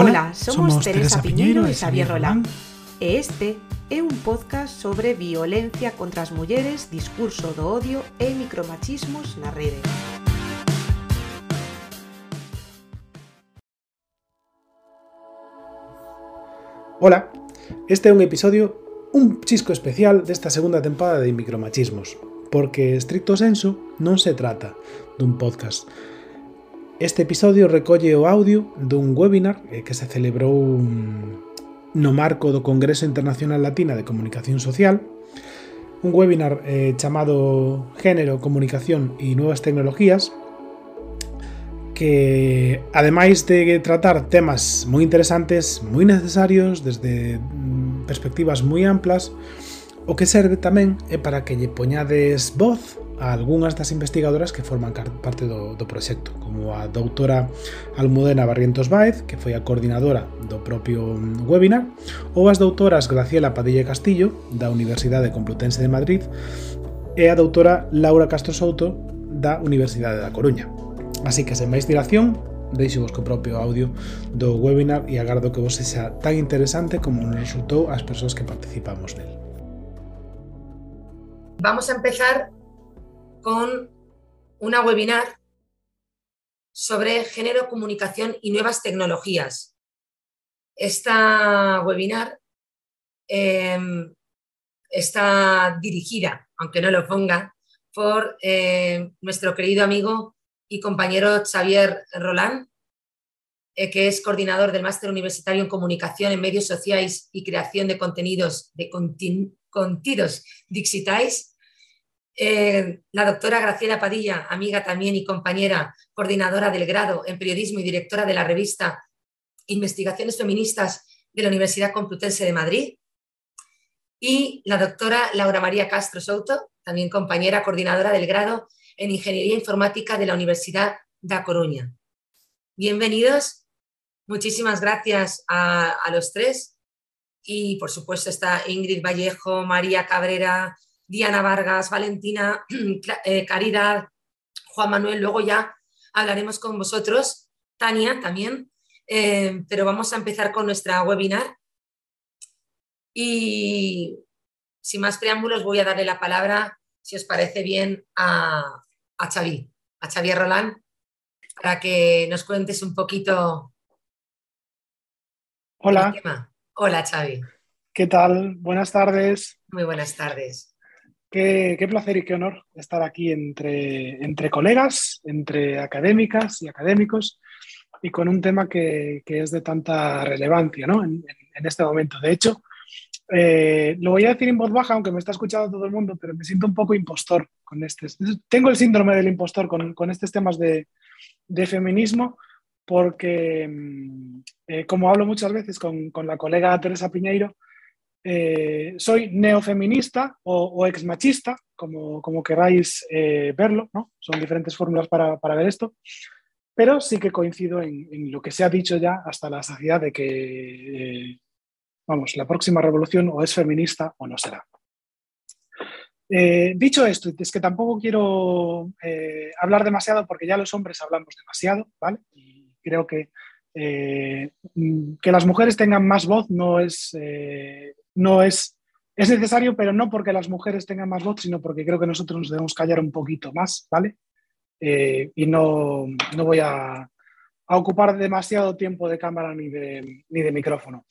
Hola, somos, somos Teresa, Teresa Piñeiro e Xavier Rolán e este é un podcast sobre violencia contra as mulleres, discurso do odio e micromachismos na rede. Hola, este é un episodio un chisco especial desta segunda tempada de micromachismos, porque estricto senso non se trata dun podcast, Este episodio recolle o audio dun webinar eh, que se celebrou mm, no marco do Congreso Internacional Latina de Comunicación Social, un webinar eh, chamado Género, Comunicación e Nuevas Tecnologías, que ademais de tratar temas moi interesantes, moi necesarios, desde mm, perspectivas moi amplas, o que serve tamén é para que lle poñades voz a algunhas das investigadoras que forman parte do, do proxecto, como a doutora Almudena Barrientos Baez, que foi a coordinadora do propio mm, webinar, ou as doutoras Graciela Padilla Castillo, da Universidade Complutense de Madrid, e a doutora Laura Castro Souto, da Universidade da Coruña. Así que, sen máis dilación, deixo vos co propio audio do webinar e agardo que vos sexa tan interesante como nos resultou ás persoas que participamos nel. Vamos a empezar con una webinar sobre género, comunicación y nuevas tecnologías. Esta webinar em, está dirigida, aunque no lo ponga, por eh, nuestro querido amigo y compañero Xavier Roland, eh, que es coordinador del Máster Universitario en Comunicación en Medios Sociales y Creación de Contenidos de Contidos Digitais eh, la doctora Graciela Padilla, amiga también y compañera, coordinadora del grado en periodismo y directora de la revista Investigaciones Feministas de la Universidad Complutense de Madrid. Y la doctora Laura María Castro Souto, también compañera coordinadora del grado en Ingeniería Informática de la Universidad de Coruña. Bienvenidos, muchísimas gracias a los tres. Y por supuesto está Ingrid Vallejo, María Cabrera, Diana Vargas, Valentina, eh, Caridad, Juan Manuel, luego ya hablaremos con vosotros, Tania también, eh, pero vamos a empezar con nuestra webinar. Y sin más preámbulos voy a darle la palabra, si os parece bien, a, a Xavi, a Xavier Roland, para que nos cuentes un poquito. Hola. Hola, Xavi. ¿Qué tal? Buenas tardes. Muy buenas tardes. Qué, placer y qué honor estar aquí entre, entre colegas, entre académicas y académicos y con un tema que, es de tanta relevancia ¿no? en, este momento. De hecho, eh, lo voy a decir en voz baja, aunque me está escuchando todo el mundo, pero me siento un poco impostor con este. Tengo el síndrome del impostor con, estos temas de, feminismo, porque mm, eh, como hablo muchas veces con, con la colega Teresa Piñeiro, eh, soy neofeminista o, o exmachista, como, como queráis eh, verlo, ¿no? son diferentes fórmulas para, para, ver esto, pero sí que coincido en, lo que se ha dicho ya hasta la saciedad de que, eh, vamos, la próxima revolución o es feminista o no será. dicho esto, es que tampoco quiero hablar demasiado porque ya los hombres hablamos demasiado, ¿vale? Y creo que que las mujeres tengan más voz no es no es, es necesario, pero no porque las mujeres tengan más voz, sino porque creo que nosotros nos debemos callar un poquito más, ¿vale? Eh, y no, no voy a, ocupar demasiado tiempo de cámara ni de, ni de micrófono.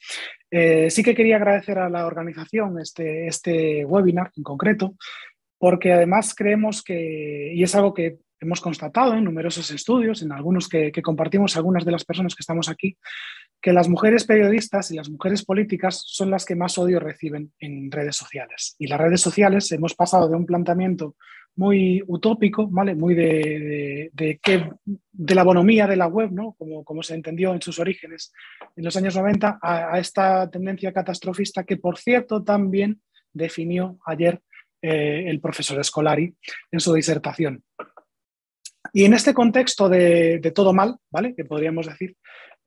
Eh, sí que quería agradecer a la organización este, este webinar en concreto, porque además creemos que, y es algo que hemos constatado en numerosos estudios, en algunos que, que compartimos algunas de las personas que estamos aquí, que las mujeres periodistas y las mujeres políticas son las que más odio reciben en redes sociales. Y las redes sociales hemos pasado de un planteamiento muy utópico, ¿vale? muy de, de, que, de la bonomía de la web, ¿no? como, como se entendió en sus orígenes en los años 90, a, esta tendencia catastrofista que, por cierto, también definió ayer eh, el profesor Scolari en su disertación. Y en este contexto de, de, todo mal, ¿vale? que podríamos decir,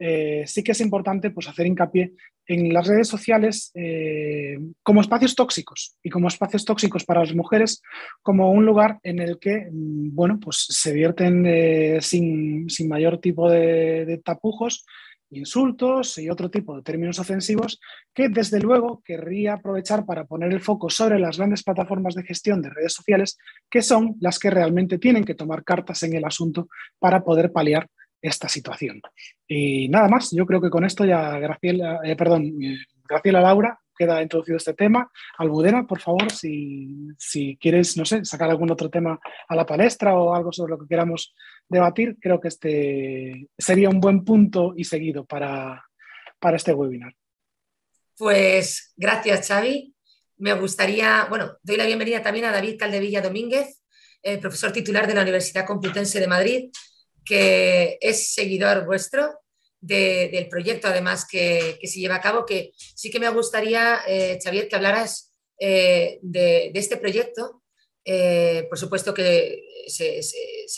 eh, sí que es importante pues, hacer hincapié en las redes sociales eh, como espacios tóxicos y como espacios tóxicos para las mujeres, como un lugar en el que mm, bueno, pues, se vierten eh, sin, mayor tipo de, tapujos insultos y otro tipo de términos ofensivos que desde luego querría aprovechar para poner el foco sobre las grandes plataformas de gestión de redes sociales que son las que realmente tienen que tomar cartas en el asunto para poder paliar esta situación. Y nada más, yo creo que con esto ya Graciela, eh, perdón, eh, Graciela Laura queda introducido este tema. Almudena, por favor, si, si, quieres, no sé, sacar algún otro tema a la palestra o algo sobre lo que queramos debatir, creo que este sería un buen punto y seguido para, para este webinar. Pues gracias, Xavi. Me gustaría, bueno, doy la bienvenida también a David Caldevilla Domínguez, profesor titular de la Universidad Complutense de Madrid, que es seguidor vuestro del proyecto, además, que, se lleva a cabo, que sí que me gustaría, eh, Xavier, que hablaras eh, de, este proyecto. Eh, por supuesto que se,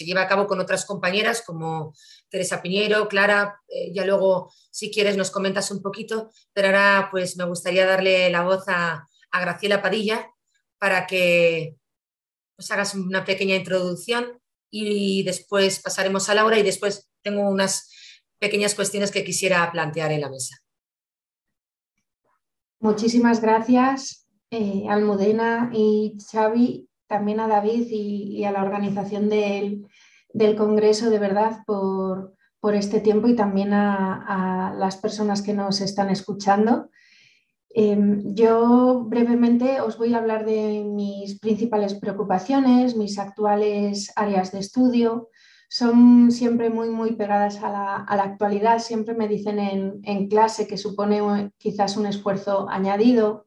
lleva a cabo con otras compañeras como Teresa Piñero, Clara, ya luego, si quieres, nos comentas un poquito, pero ahora pues me gustaría darle la voz a, a Graciela Padilla para que nos hagas una pequeña introducción y después pasaremos a Laura y después tengo unas pequeñas cuestiones que quisiera plantear en la mesa. Muchísimas gracias, eh, Almudena y Xavi, también a David y, a la organización del, Congreso, de verdad, por, este tiempo y también a, las personas que nos están escuchando. Em, yo brevemente os voy a hablar de mis principales preocupaciones, mis actuales áreas de estudio, son siempre muy, muy pegadas a la, actualidad. Siempre me dicen en, clase que supone quizás un esfuerzo añadido,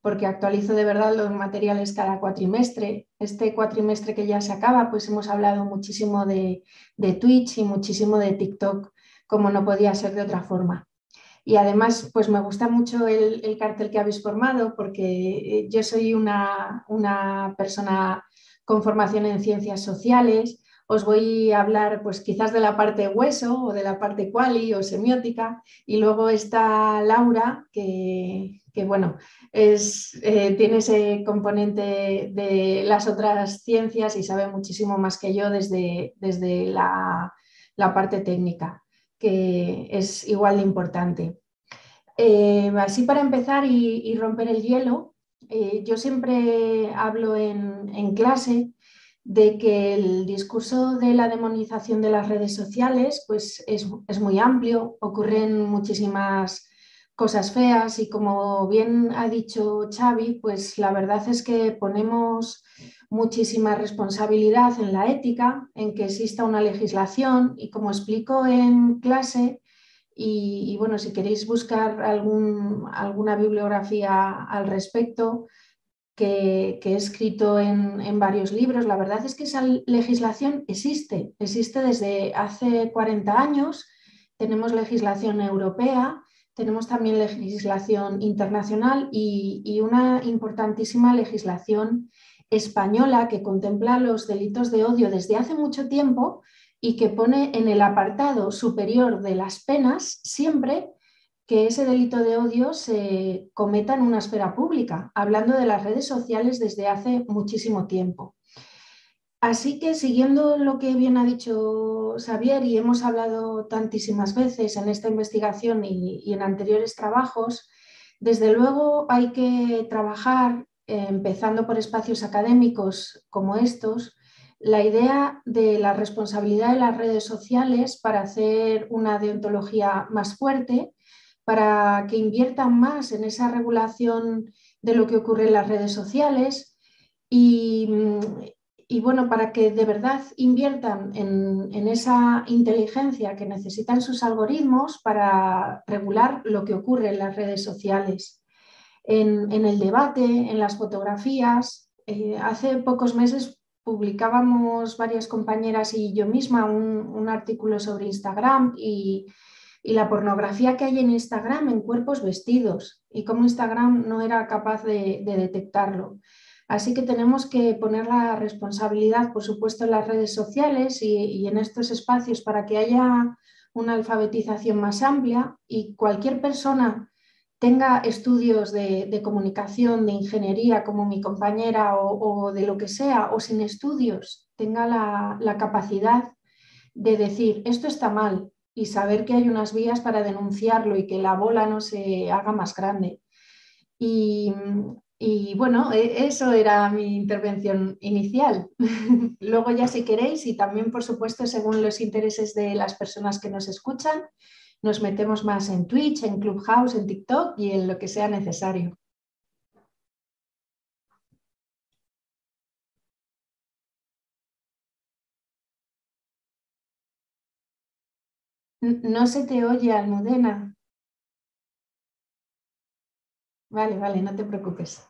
porque actualizo de verdad los materiales cada cuatrimestre. Este cuatrimestre que ya se acaba, pues hemos hablado muchísimo de, Twitch y muchísimo de TikTok, como no podía ser de otra forma. Y además, pues me gusta mucho el, cartel que habéis formado, porque yo soy una, una persona con formación en ciencias sociales os voy a hablar pues quizás de la parte hueso o de la parte quali o semiótica y luego está Laura que, bueno, es, eh, tiene ese componente de las otras ciencias y sabe muchísimo más que yo desde, desde la, parte técnica, que es igual de importante. Eh, así para empezar y, romper el hielo, eh, yo siempre hablo en, en clase de que el discurso de la demonización de las redes sociales pues es, muy amplio, ocurren muchísimas cosas feas y como bien ha dicho Xavi, pues la verdad es que ponemos muchísima responsabilidad en la ética, en que exista una legislación y como explico en clase, y, bueno, si queréis buscar alguna bibliografía al respecto, que, he escrito en, varios libros. La verdad es que esa legislación existe, existe desde hace 40 años. Tenemos legislación europea, tenemos también legislación internacional y, una importantísima legislación española que contempla los delitos de odio desde hace mucho tiempo y que pone en el apartado superior de las penas siempre que ese delito de odio se cometa en una esfera pública, hablando de las redes sociales desde hace muchísimo tiempo. Así que siguiendo lo que bien ha dicho Xavier y hemos hablado tantísimas veces en esta investigación y, en anteriores trabajos, desde luego hay que trabajar, eh, empezando por espacios académicos como estos, la idea de la responsabilidad de las redes sociales para hacer una deontología más fuerte para que inviertan más en esa regulación de lo que ocurre en las redes sociales y, bueno, para que de verdad inviertan en, esa inteligencia que necesitan sus algoritmos para regular lo que ocurre en las redes sociales. En, el debate, en las fotografías, eh, hace pocos meses publicábamos varias compañeras y yo misma un artículo sobre Instagram y y la pornografía que hay en Instagram en cuerpos vestidos y cómo Instagram no era capaz de, detectarlo. Así que tenemos que poner la responsabilidad, por supuesto, en las redes sociales y, en estos espacios para que haya una alfabetización más amplia y cualquier persona tenga estudios de, comunicación, de ingeniería, como mi compañera, o, de lo que sea, o sin estudios, tenga la capacidad de decir, esto está mal, y saber que hay unas vías para denunciarlo y que la bola no se haga más grande. Y, y bueno, e, eso era mi intervención inicial. Luego ya si queréis y también por supuesto según los intereses de las personas que nos escuchan, nos metemos más en Twitch, en Clubhouse, en TikTok y en lo que sea necesario. No se te oye, Almudena. Vale, vale, no te preocupes.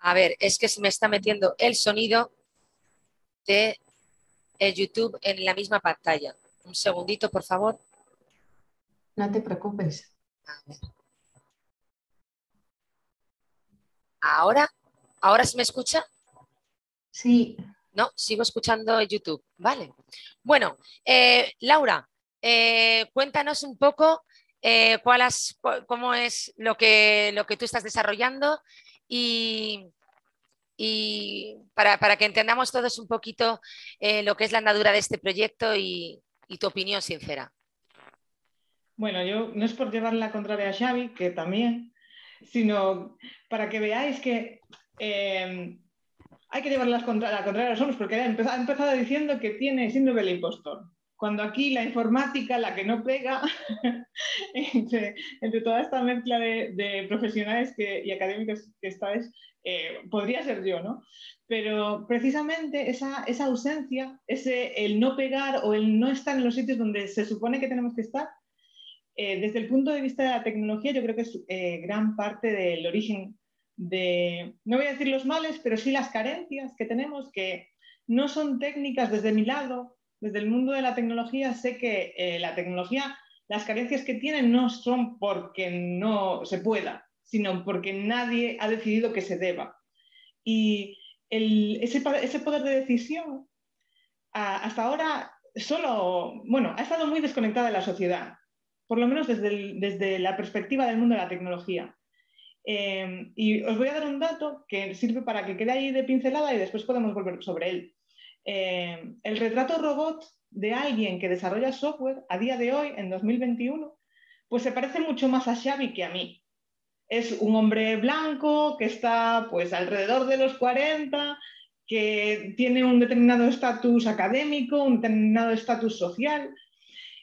A ver, es que se me está metiendo el sonido de YouTube en la misma pantalla. Un segundito, por favor. No te preocupes. Ahora, ¿ahora se me escucha? Sí. No, sigo escuchando YouTube. Vale. Bueno, eh, Laura, eh, cuéntanos un poco eh, cuál cómo es lo que, lo que tú estás desarrollando y, para, que entendamos todos un poquito lo que es la andadura de este proyecto y, tu opinión sincera. Bueno, yo no es por llevar la contraria a Xavi, que también, sino para que veáis que hay que llevar la contraria a los hombres, porque ha empezado, diciendo que tiene síndrome del impostor. Cuando aquí la informática, la que no pega, entre, toda esta mezcla de, profesionales y académicos que estáis, eh, podría ser yo, ¿no? Pero precisamente esa, ausencia, ese, el no pegar o el no estar en los sitios donde se supone que tenemos que estar, eh, desde el punto de vista de la tecnología, yo creo que es eh, gran parte del origen de, no voy a decir los males, pero sí las carencias que tenemos, que no son técnicas desde mi lado, desde el mundo de la tecnología, sé que eh, la tecnología, las carencias que tiene no son porque no se pueda, sino porque nadie ha decidido que se deba. Y ese, poder de decisión, hasta ahora, solo, bueno, ha estado muy desconectada de la sociedad, por lo menos desde, desde la perspectiva del mundo de la tecnología. Em, y os voy a dar un dato que sirve para que quede ahí de pincelada y después podemos volver sobre él. Em, el retrato robot de alguien que desarrolla software a día de hoy, en 2021, pues se parece mucho más a Xavi que a mí. Es un hombre blanco que está pues alrededor de los 40, que tiene un determinado estatus académico, un determinado estatus social,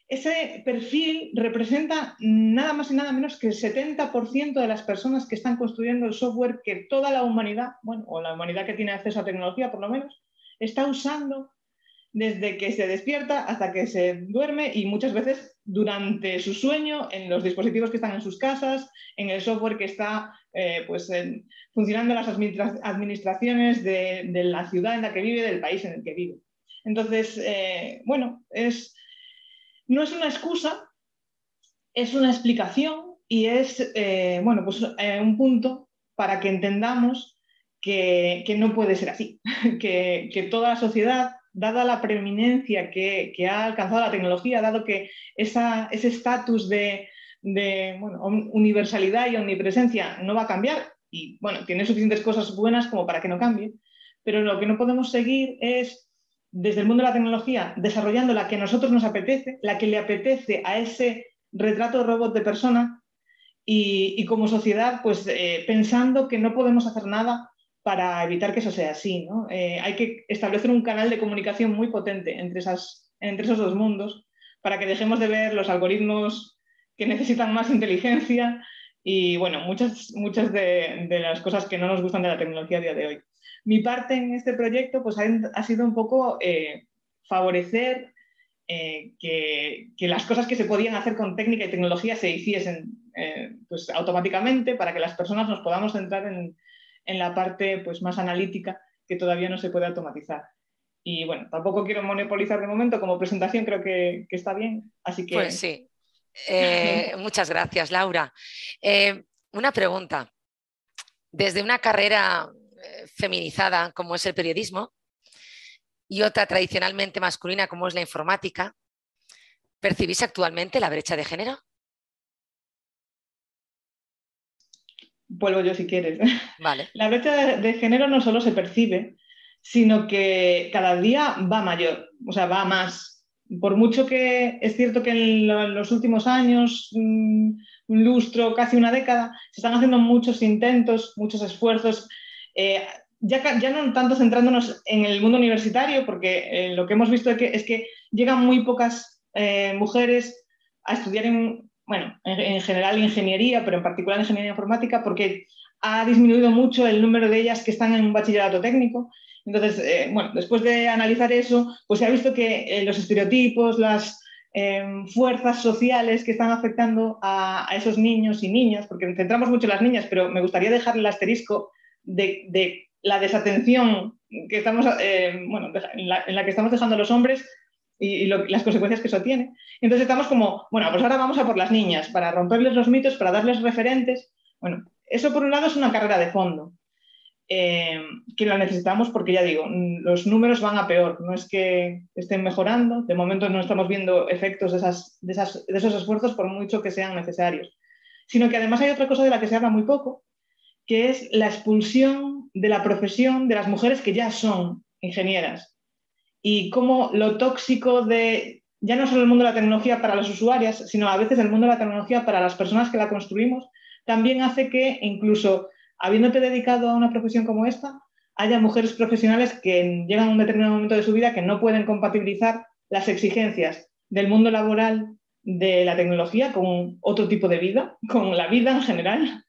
ese perfil representa nada más y nada menos que el 70% de las personas que están construyendo el software que toda la humanidad, bueno, o la humanidad que tiene acceso a tecnología por lo menos, está usando desde que se despierta hasta que se duerme y muchas veces durante su sueño en los dispositivos que están en sus casas, en el software que está eh, pues, funcionando en las administraciones de, la ciudad en la que vive, del país en el que vive. Entonces, eh, bueno, es no es una excusa, es una explicación y es eh, bueno, pues, un punto para que entendamos que, no puede ser así, que, toda la sociedad, dada la preeminencia que, ha alcanzado la tecnología, dado que ese estatus de, universalidad y omnipresencia no va a cambiar, y bueno, tiene suficientes cosas buenas como para que no cambie, pero lo que no podemos seguir es desde el mundo de la tecnología, desarrollando la que a nosotros nos apetece, la que le apetece a ese retrato robot de persona y, como sociedad, pues eh, pensando que no podemos hacer nada para evitar que eso sea así. Eh, hay que establecer un canal de comunicación muy potente entre, esas, entre esos dos mundos para que dejemos de ver los algoritmos que necesitan más inteligencia y, bueno, muchas, muchas de, las cosas que no nos gustan de la tecnología a día de hoy mi parte en este proyecto pues, ha, sido un poco eh, favorecer eh, que, las cosas que se podían hacer con técnica y tecnología se hiciesen pues, automáticamente para que las personas nos podamos centrar en, la parte pues, más analítica que todavía no se puede automatizar. Y bueno, tampoco quiero monopolizar de momento, como presentación creo que, está bien, así que... Pues sí. muchas gracias, Laura. una pregunta. Desde una carrera feminizada como es el periodismo y otra tradicionalmente masculina como es la informática, ¿percibís actualmente la brecha de género? Vuelvo yo si quieres. Vale. La brecha de, género no solo se percibe, sino que cada día va mayor, o sea, va más. Por mucho que es cierto que en los últimos años, mm, un lustro, casi una década, se están haciendo muchos intentos, muchos esfuerzos. Eh, ya, ya, no tanto centrándonos en el mundo universitario, porque eh, lo que hemos visto es que, es que llegan muy pocas eh, mujeres a estudiar en, bueno, en, en, general ingeniería, pero en particular ingeniería informática, porque ha disminuido mucho el número de ellas que están en un bachillerato técnico. Entonces, eh, bueno, después de analizar eso, pues se ha visto que eh, los estereotipos, las em, fuerzas sociales que están afectando a, esos niños y niñas, porque centramos mucho en las niñas, pero me gustaría dejar el asterisco de, la desatención que estamos, eh, bueno, en la, que estamos dejando a los hombres y, las consecuencias que eso tiene. Entonces estamos como, bueno, pues ahora vamos a por las niñas, para romperles los mitos, para darles referentes. Bueno, eso por un lado es una carrera de fondo. Eh, que la necesitamos porque ya digo, los números van a peor, no es que estén mejorando, de momento no estamos viendo efectos de, esas, de, esos esfuerzos por mucho que sean necesarios, sino que además hay otra cosa de la que se habla muy poco, que es la expulsión de la profesión de las mujeres que ya son ingenieras y cómo lo tóxico de ya no solo el mundo de la tecnología para las usuarias, sino a veces el mundo de la tecnología para las personas que la construimos, también hace que incluso habiéndote dedicado a una profesión como esta, haya mujeres profesionales que llegan a un determinado momento de su vida que no pueden compatibilizar las exigencias del mundo laboral de la tecnología con otro tipo de vida, con la vida en general,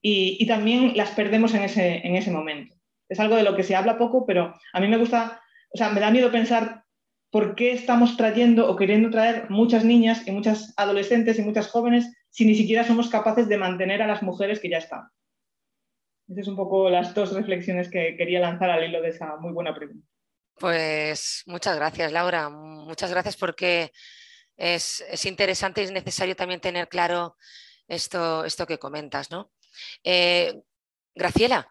y, también las perdemos en ese, en ese momento. Es algo de lo que se habla poco, pero a mí me gusta, o sea, me da miedo pensar por qué estamos trayendo o queriendo traer muchas niñas y muchas adolescentes y muchas jóvenes si ni siquiera somos capaces de mantener a las mujeres que ya están. Esas son un poco las dos reflexiones que quería lanzar al hilo de esa muy buena pregunta. Pues muchas gracias, Laura. Muchas gracias porque es, interesante y es necesario también tener claro esto, esto que comentas. ¿no? Eh, Graciela,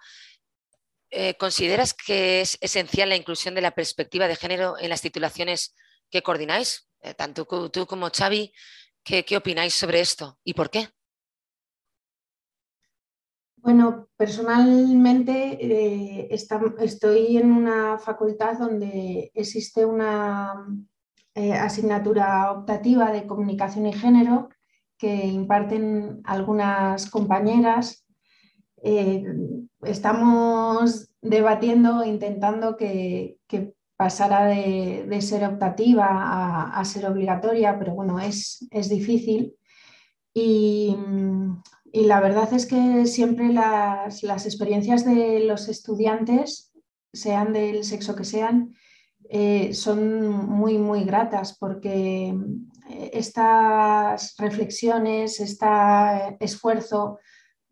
eh, ¿consideras que es esencial la inclusión de la perspectiva de género en las titulaciones que coordináis? Eh, tanto tú como Xavi, ¿qué opináis sobre esto y por qué? Bueno, personalmente eh, estoy en una facultad donde existe una asignatura optativa de comunicación y género que imparten algunas compañeras. Estamos debatiendo, intentando que, pasara de, ser optativa a, a, ser obligatoria, pero bueno, es, es difícil. Y y la verdad es que siempre las, experiencias de los estudiantes, sean del sexo que sean, eh, son muy, muy gratas porque eh, estas reflexiones, este esfuerzo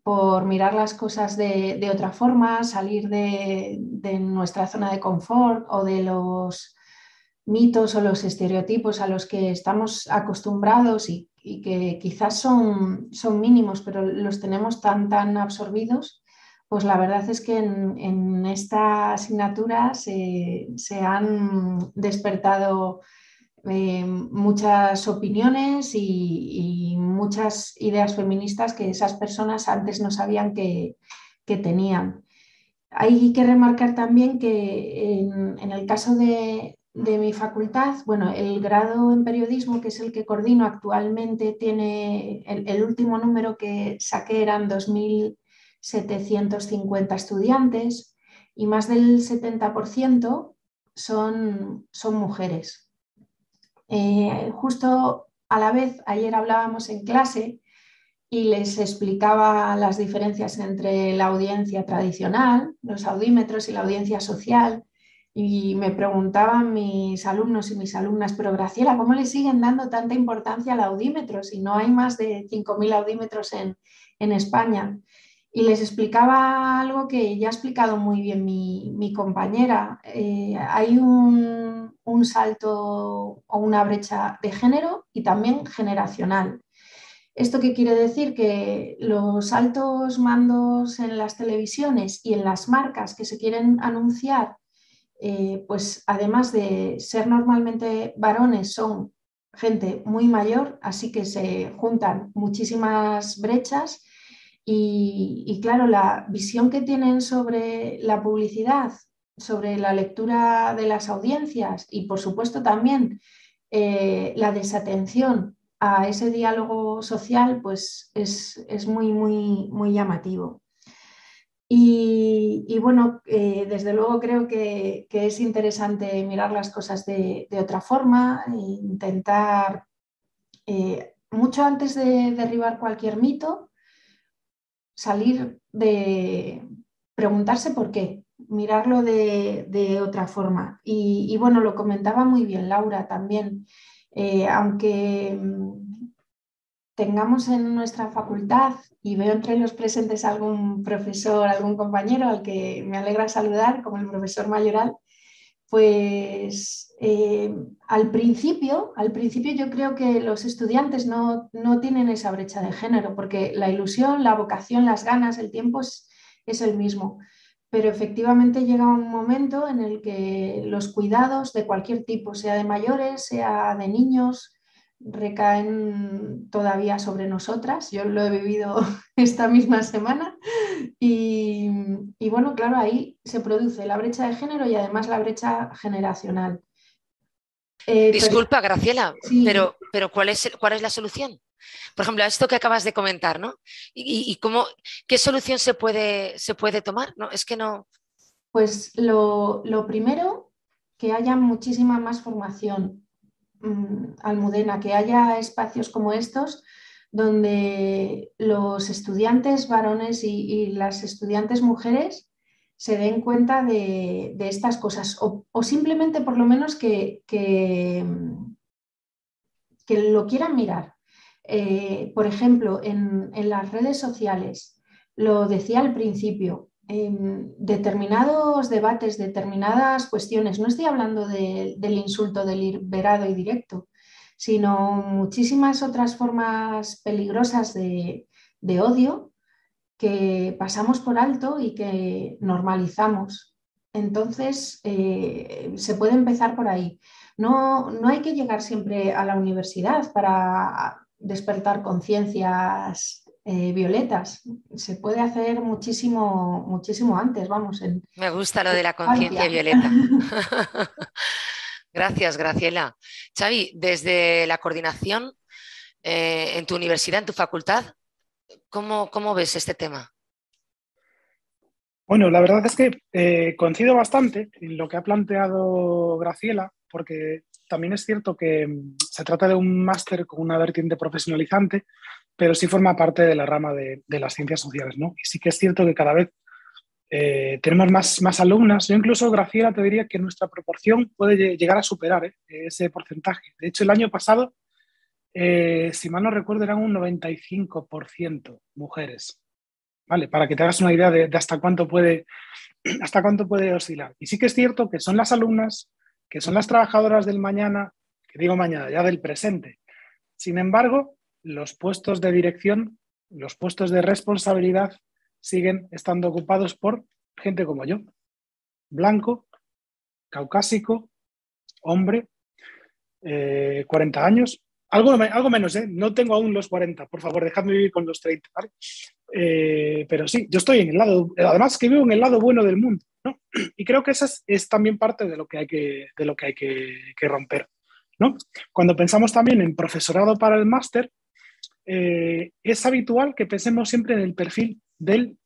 por mirar las cosas de, otra forma, salir de, nuestra zona de confort o de los mitos o los estereotipos a los que estamos acostumbrados y que quizás son, son mínimos, pero los tenemos tan, tan absorbidos, pues la verdad es que en, esta asignatura se, han despertado eh, muchas opiniones y, muchas ideas feministas que esas personas antes no sabían que, tenían. Hay que remarcar también que en el caso de, de mi facultad, bueno, el grado en periodismo, que es el que coordino actualmente, tiene el, último número que saqué eran 2.750 estudiantes y más del 70% son, son mujeres. Eh, justo a la vez, ayer hablábamos en clase y les explicaba las diferencias entre la audiencia tradicional, los audímetros y la audiencia social y me preguntaban mis alumnos y mis alumnas, pero Graciela, ¿cómo le siguen dando tanta importancia al audímetro si no hay más de 5.000 audímetros en, España? Y les explicaba algo que ya ha explicado muy bien mi, compañera. Eh, hay un, un salto o una brecha de género y también generacional. ¿Esto qué quiere decir? Que los altos mandos en las televisiones y en las marcas que se quieren anunciar eh, pues además de ser normalmente varones, son gente muy mayor, así que se juntan muchísimas brechas y, claro, la visión que tienen sobre la publicidad sobre la lectura de las audiencias y, por supuesto, también eh, la desatención a ese diálogo social, pues es, muy, muy, muy llamativo. Y, bueno, eh, desde luego creo que, es interesante mirar las cosas de, otra forma, e intentar, eh, mucho antes de derribar cualquier mito, salir de preguntarse por qué, mirarlo de, otra forma. Y, bueno, lo comentaba muy bien Laura también, eh, aunque mm, tengamos en nuestra facultad, y veo entre los presentes algún profesor, algún compañero al que me alegra saludar, como el profesor Mayoral, pues eh, al principio, al principio yo creo que los estudiantes no, tienen esa brecha de género, porque la ilusión, la vocación, las ganas, el tiempo es, es el mismo pero efectivamente llega un momento en el que los cuidados de cualquier tipo, sea de mayores, sea de niños, recaen todavía sobre nosotras. Yo lo he vivido esta misma semana y, bueno, claro, ahí se produce la brecha de género y además la brecha generacional. Eh, Disculpa, Graciela, pero, pero ¿cuál, es, ¿cuál es la solución? Por ejemplo, esto que acabas de comentar, ¿no? ¿Y, cómo, qué solución se puede, se puede tomar? ¿No? Es que no. Pues lo, primero, que haya muchísima más formación mm, almudena, que haya espacios como estos donde los estudiantes varones y, las estudiantes mujeres se den cuenta de, estas cosas o, simplemente por lo menos que, que, lo quieran mirar, eh, por ejemplo, en, las redes sociales, lo decía al principio, en determinados debates, determinadas cuestiones, no estoy hablando del insulto deliberado y directo, sino muchísimas otras formas peligrosas de, odio que pasamos por alto y que normalizamos. Entonces, eh, se puede empezar por ahí. No, no hay que llegar siempre a la universidad para despertar conciencias eh, violetas. Se puede hacer muchísimo, muchísimo antes, vamos. Me gusta lo de la conciencia violeta. Gracias, Graciela. Xavi, desde la coordinación eh, en tu universidad, en tu facultad, ¿cómo, ves este tema? Bueno, la verdad es que eh, coincido bastante en lo que ha planteado Graciela, porque también es cierto que mm, se trata de un máster con una vertiente profesionalizante, pero sí forma parte de la rama de, las ciencias sociales. ¿no? Y sí que es cierto que cada vez eh, tenemos más, más alumnas. Yo incluso, Graciela, te diría que nuestra proporción puede llegar a superar ¿eh? ese porcentaje. De hecho, el año pasado, eh, si mal no recuerdo, eran un 95% mujeres. ¿Vale? Para que te hagas una idea de, de, hasta, cuánto puede, hasta cuánto puede oscilar. Y sí que es cierto que son las alumnas que son las trabajadoras del mañana, que digo mañana, ya del presente. Sin embargo, los puestos de dirección, los puestos de responsabilidad siguen estando ocupados por gente como yo, blanco, caucásico, hombre, 40 eh, años, algo, algo menos, ¿eh? no tengo aún los 40, por favor, dejadme vivir con los 30, eh, pero sí, yo estoy en el lado, además que vivo en el lado bueno del mundo. Y creo que eso es, también parte de lo que hay que, de lo que, hay que, romper. Cuando pensamos también en profesorado para el máster, eh, es habitual que pensemos siempre en el perfil del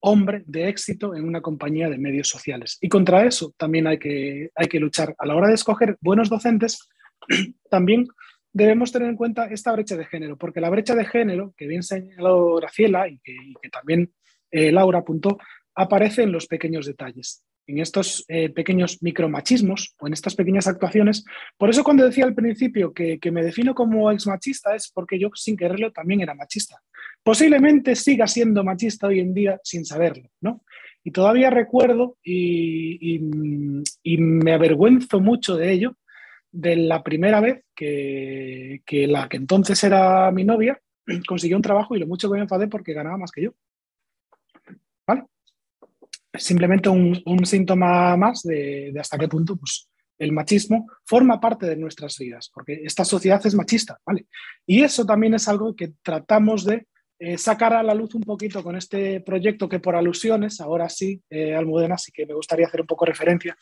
hombre de éxito en una compañía de medios sociales. Y contra eso también hay que, hay que luchar. A la hora de escoger buenos docentes, también debemos tener en cuenta esta brecha de género, porque la brecha de género, que bien señaló Graciela y que, también eh, Laura apuntó, aparece en los pequeños detalles, en estos eh, pequeños micromachismos o en estas pequeñas actuaciones. Por eso cuando decía al principio que, me defino como ex machista es porque yo sin quererlo también era machista. Posiblemente siga siendo machista hoy en día sin saberlo, ¿no? Y todavía recuerdo y, me avergüenzo mucho de ello, de la primera vez que, la que entonces era mi novia consiguió un trabajo y lo mucho que me enfadé porque ganaba más que yo. ¿Vale? simplemente un, síntoma más de, hasta qué punto pues, el machismo forma parte de nuestras vidas, porque esta sociedad es machista, ¿vale? Y eso también es algo que tratamos de eh, sacar a la luz un poquito con este proyecto que por alusiones, ahora sí, eh, Almudena, sí que me gustaría hacer un poco referencia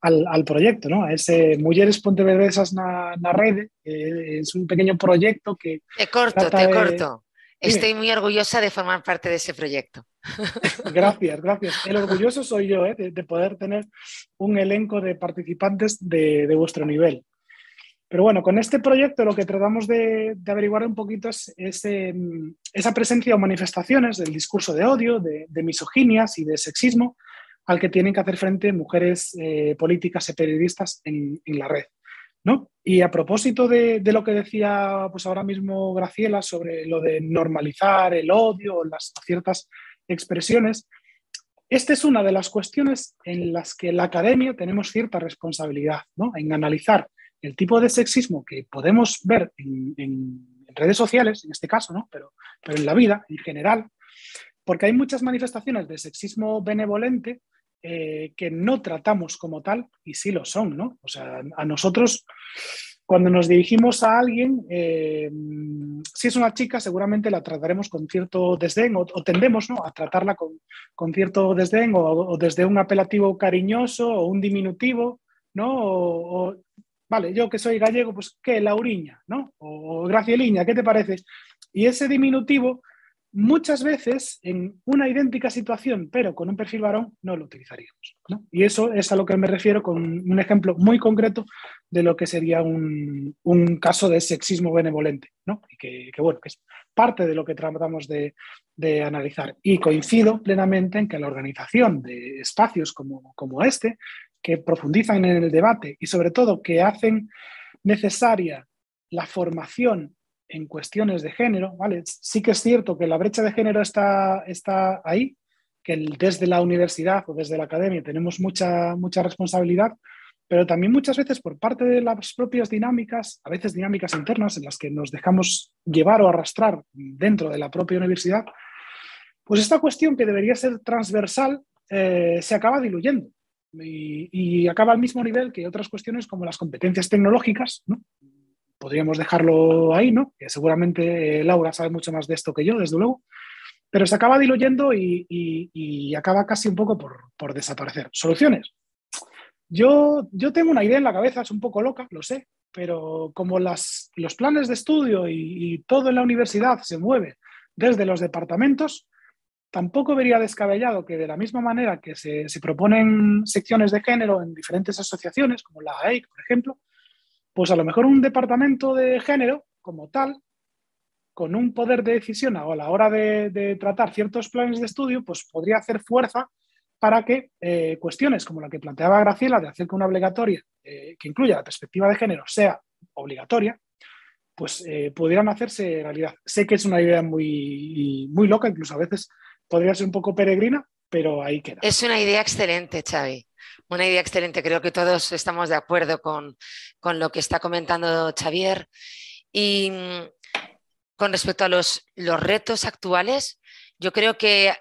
al, proyecto, ¿no? A ese Mujeres Pontevedresas na, na Rede, es un pequeño proyecto que... Te corto, te corto. Estoy muy orgullosa de formar parte de ese proyecto. Gracias, gracias. El orgulloso soy yo ¿eh? de, poder tener un elenco de participantes de, vuestro nivel. Pero bueno, con este proyecto lo que tratamos de, averiguar un poquito es, esa presencia o manifestaciones del discurso de odio, de, misoginias y de sexismo al que tienen que hacer frente mujeres eh, políticas y periodistas en, la red. ¿no? Y a propósito de, lo que decía pues ahora mismo Graciela sobre lo de normalizar el odio, las ciertas expresiones, esta es una de las cuestiones en las que la academia tenemos cierta responsabilidad, ¿no? En analizar el tipo de sexismo que podemos ver en, redes sociales, en este caso, ¿no? Pero, pero en la vida en general, porque hay muchas manifestaciones de sexismo benevolente eh, que no tratamos como tal y sí lo son, ¿no? O sea, a nosotros, cuando nos dirigimos a alguien, eh, si es una chica, seguramente la trataremos con cierto desdén o, tendemos ¿no? a tratarla con, cierto desdén o, desde un apelativo cariñoso o un diminutivo, ¿no? O, vale, yo que soy gallego, pues ¿qué? Lauriña, ¿no? O Gracieliña, ¿qué te parece? Y ese diminutivo muchas veces en una idéntica situación, pero con un perfil varón, no lo utilizaríamos. Y eso es a lo que me refiero con un ejemplo muy concreto de lo que sería un, caso de sexismo benevolente, ¿no? y que, bueno, que es parte de lo que tratamos de, analizar. Y coincido plenamente en que la organización de espacios como, como este, que profundizan en el debate y sobre todo que hacen necesaria la formación en cuestiones de género, ¿vale? Sí que es cierto que la brecha de género está, está ahí, que desde la universidad o desde la academia tenemos mucha, mucha responsabilidad, pero también muchas veces por parte de las propias dinámicas, a veces dinámicas internas en las que nos dejamos llevar o arrastrar dentro de la propia universidad, pues esta cuestión que debería ser transversal eh, se acaba diluyendo y, acaba al mismo nivel que otras cuestiones como las competencias tecnológicas, ¿no? podríamos dejarlo ahí, ¿no? Que seguramente eh, Laura sabe mucho más de esto que yo, desde luego, pero se acaba diluyendo y, acaba casi un poco por, desaparecer. Soluciones. Yo, yo tengo una idea en la cabeza, es un poco loca, lo sé, pero como los planes de estudio y, todo en la universidad se mueve desde los departamentos, tampoco vería descabellado que de la misma manera que se, se proponen secciones de género en diferentes asociaciones, como la AEIC, por ejemplo, pues a lo mejor un departamento de género como tal, con un poder de decisión a la hora de, tratar ciertos planes de estudio, pues podría hacer fuerza para que eh, cuestiones como la que planteaba Graciela de hacer que una obligatoria eh, que incluya la perspectiva de género sea obligatoria, pues eh, pudieran hacerse realidad. Sé que es una idea muy, muy loca, incluso a veces podría ser un poco peregrina, pero ahí queda. Es una idea excelente, Xavi. Una idea excelente. Creo que todos estamos de acuerdo con, lo que está comentando Xavier. Y mm, con respecto a los, los retos actuales, yo creo que,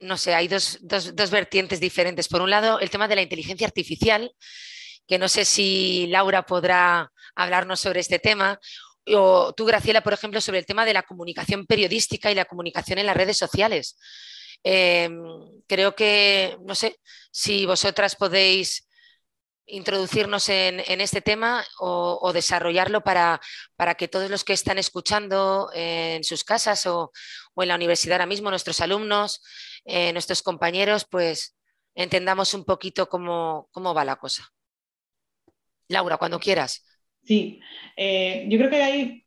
no sé, hay dos, dos, vertientes diferentes. Por un lado, el tema de la inteligencia artificial, que no sé si Laura podrá hablarnos sobre este tema, o tú, Graciela, por ejemplo, sobre el tema de la comunicación periodística y la comunicación en las redes sociales. Em, creo que, no sé, si vosotras podéis introducirnos en, este tema o, desarrollarlo para, para, que todos los que están escuchando en sus casas o, en la universidad ahora mismo, nuestros alumnos, eh, nuestros compañeros, pues entendamos un poquito cómo, cómo va la cosa. Laura, cuando quieras. Sí, eh, yo creo que hay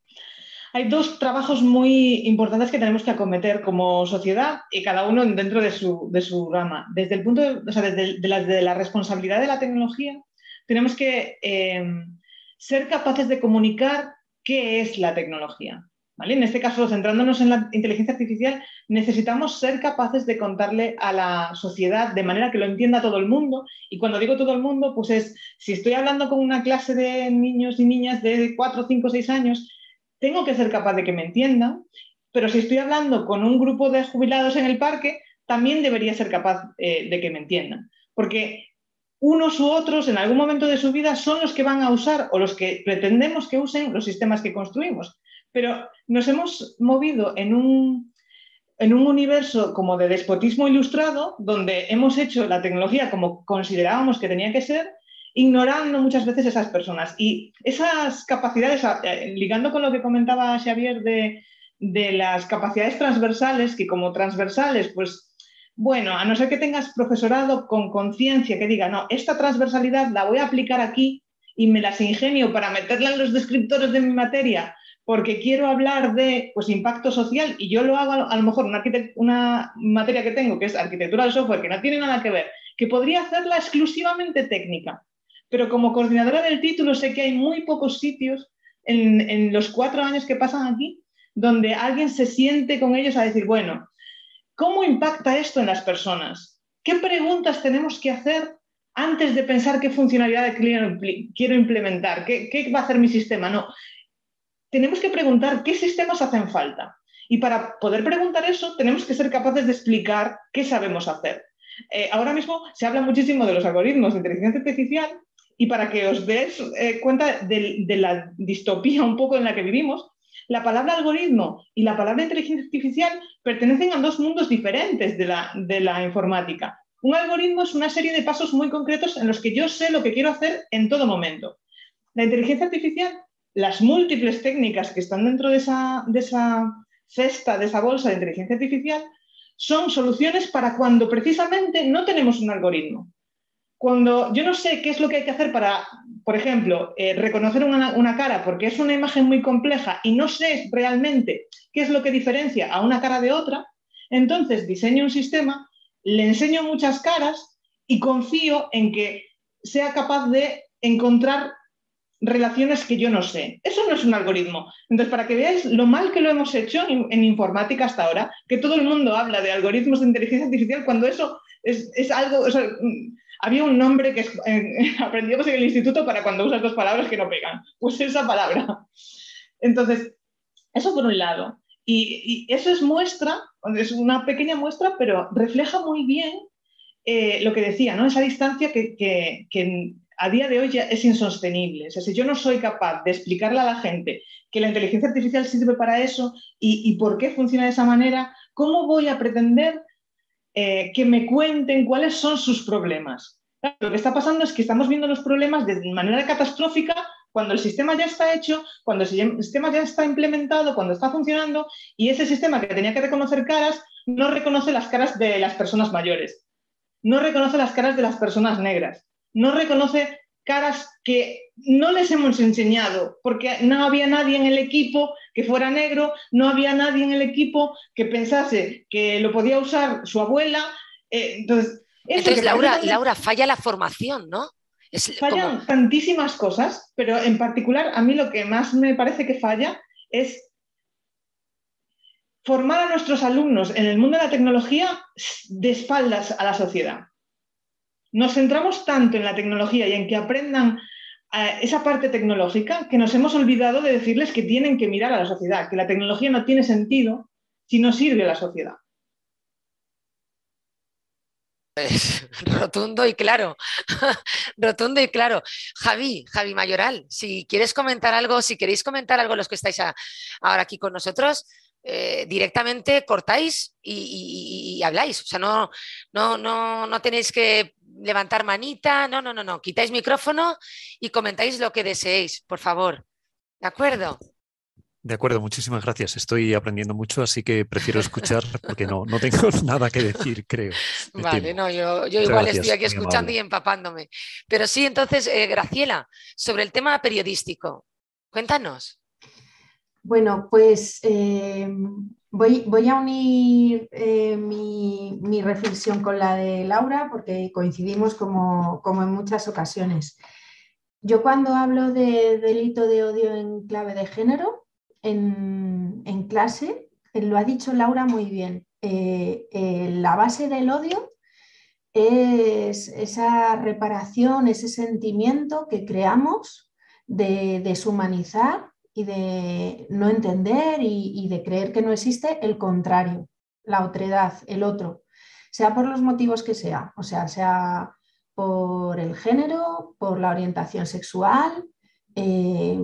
hay dos trabajos muy importantes que tenemos que acometer como sociedad y cada uno dentro de su, de su rama. Desde el punto de, o sea, desde de la, responsabilidad de la tecnología, tenemos que eh, ser capaces de comunicar qué es la tecnología. En este caso, centrándonos en la inteligencia artificial, necesitamos ser capaces de contarle a la sociedad de manera que lo entienda todo el mundo. Y cuando digo todo el mundo, pues es, si estoy hablando con una clase de niños y niñas de 4, 5, 6 años, tengo que ser capaz de que me entiendan, pero si estoy hablando con un grupo de jubilados en el parque, también debería ser capaz eh, de que me entiendan. Porque unos u otros en algún momento de su vida son los que van a usar o los que pretendemos que usen los sistemas que construimos. Pero nos hemos movido en un, en un universo como de despotismo ilustrado, donde hemos hecho la tecnología como considerábamos que tenía que ser, ignorando muchas veces esas personas. Y esas capacidades, eh, ligando con lo que comentaba Xavier de, de las capacidades transversales, que como transversales, pues bueno, a no ser que tengas profesorado con conciencia que diga, no, esta transversalidad la voy a aplicar aquí y me las ingenio para meterla en los descriptores de mi materia porque quiero hablar de pues, impacto social y yo lo hago a lo mejor una, materia que tengo que es arquitectura del software que no tiene nada que ver, que podría hacerla exclusivamente técnica. Pero como coordinadora del título sé que hay muy pocos sitios en, los cuatro años que pasan aquí donde alguien se siente con ellos a decir, bueno, ¿cómo impacta esto en las personas? ¿Qué preguntas tenemos que hacer antes de pensar qué funcionalidad quiero implementar? ¿Qué, ¿Qué, va a hacer mi sistema? No, tenemos que preguntar qué sistemas hacen falta. Y para poder preguntar eso, tenemos que ser capaces de explicar qué sabemos hacer. Eh, ahora mismo se habla muchísimo de los algoritmos de inteligencia artificial y para que os deis eh, cuenta de, la distopía un poco en la que vivimos, la palabra algoritmo y la palabra inteligencia artificial pertenecen a dos mundos diferentes de la, de la informática. Un algoritmo es una serie de pasos muy concretos en los que yo sé lo que quiero hacer en todo momento. La inteligencia artificial las múltiples técnicas que están dentro de esa, de esa cesta, de esa bolsa de inteligencia artificial, son soluciones para cuando precisamente no tenemos un algoritmo. Cuando yo no sé qué es lo que hay que hacer para, por ejemplo, eh, reconocer una, una, cara porque es una imagen muy compleja y no sé realmente qué es lo que diferencia a una cara de otra, entonces diseño un sistema, le enseño muchas caras y confío en que sea capaz de encontrar relaciones que yo no sé. Eso no es un algoritmo. Entonces, para que veáis lo mal que lo hemos hecho en, informática hasta ahora, que todo el mundo habla de algoritmos de inteligencia artificial cuando eso es, algo... había un nombre que eh, aprendíamos en el instituto para cuando usas dos palabras que no pegan. Pues esa palabra. Entonces, eso por un lado. Y, eso es muestra, es una pequeña muestra, pero refleja muy bien eh, lo que decía, ¿no? Esa distancia que a día de hoy ya es insostenible. Si yo no soy capaz de explicarle a la gente que la inteligencia artificial sirve para eso y, por qué funciona de esa manera, ¿cómo voy a pretender eh, que me cuenten cuáles son sus problemas? lo que está pasando es que estamos viendo los problemas de manera catastrófica cuando el sistema ya está hecho, cuando el sistema ya está implementado, cuando está funcionando y ese sistema que tenía que reconocer caras no reconoce las caras de las personas mayores, no reconoce las caras de las personas negras no reconoce caras que no les hemos enseñado, porque no había nadie en el equipo que fuera negro, no había nadie en el equipo que pensase que lo podía usar su abuela. Eh, entonces, Laura, Laura, falla la formación, ¿no? fallan tantísimas cosas, pero en particular a mí lo que más me parece que falla es formar a nuestros alumnos en el mundo de la tecnología de espaldas a la sociedad nos centramos tanto en la tecnología y en que aprendan eh, esa parte tecnológica que nos hemos olvidado de decirles que tienen que mirar a la sociedad, que la tecnología no tiene sentido si no sirve a la sociedad. Pues, rotundo y claro, rotundo y claro. Javi, Javi Mayoral, si quieres comentar algo, si queréis comentar algo los que estáis ahora aquí con nosotros, eh, directamente cortáis y, habláis. O sea, no, no, no, no tenéis que levantar manita, no, no, no, no, quitáis micrófono y comentáis lo que deseéis, por favor. ¿De acuerdo? De acuerdo, muchísimas gracias. Estoy aprendiendo mucho, así que prefiero escuchar porque no, no tengo nada que decir, creo. vale, no, yo, yo igual estoy aquí escuchando y empapándome. Pero sí, entonces, eh, Graciela, sobre el tema periodístico, cuéntanos. Bueno, pues eh, Voy, a unir eh, mi, reflexión con la de Laura porque coincidimos como, en muchas ocasiones. Yo cuando hablo de delito de odio en clave de género en, clase, eh, lo ha dicho Laura muy bien, eh, la base del odio es esa reparación, ese sentimiento que creamos de deshumanizar y de no entender y, de creer que no existe el contrario, la otredad, el otro, sea por los motivos que sea, o sea, sea por el género, por la orientación sexual, eh,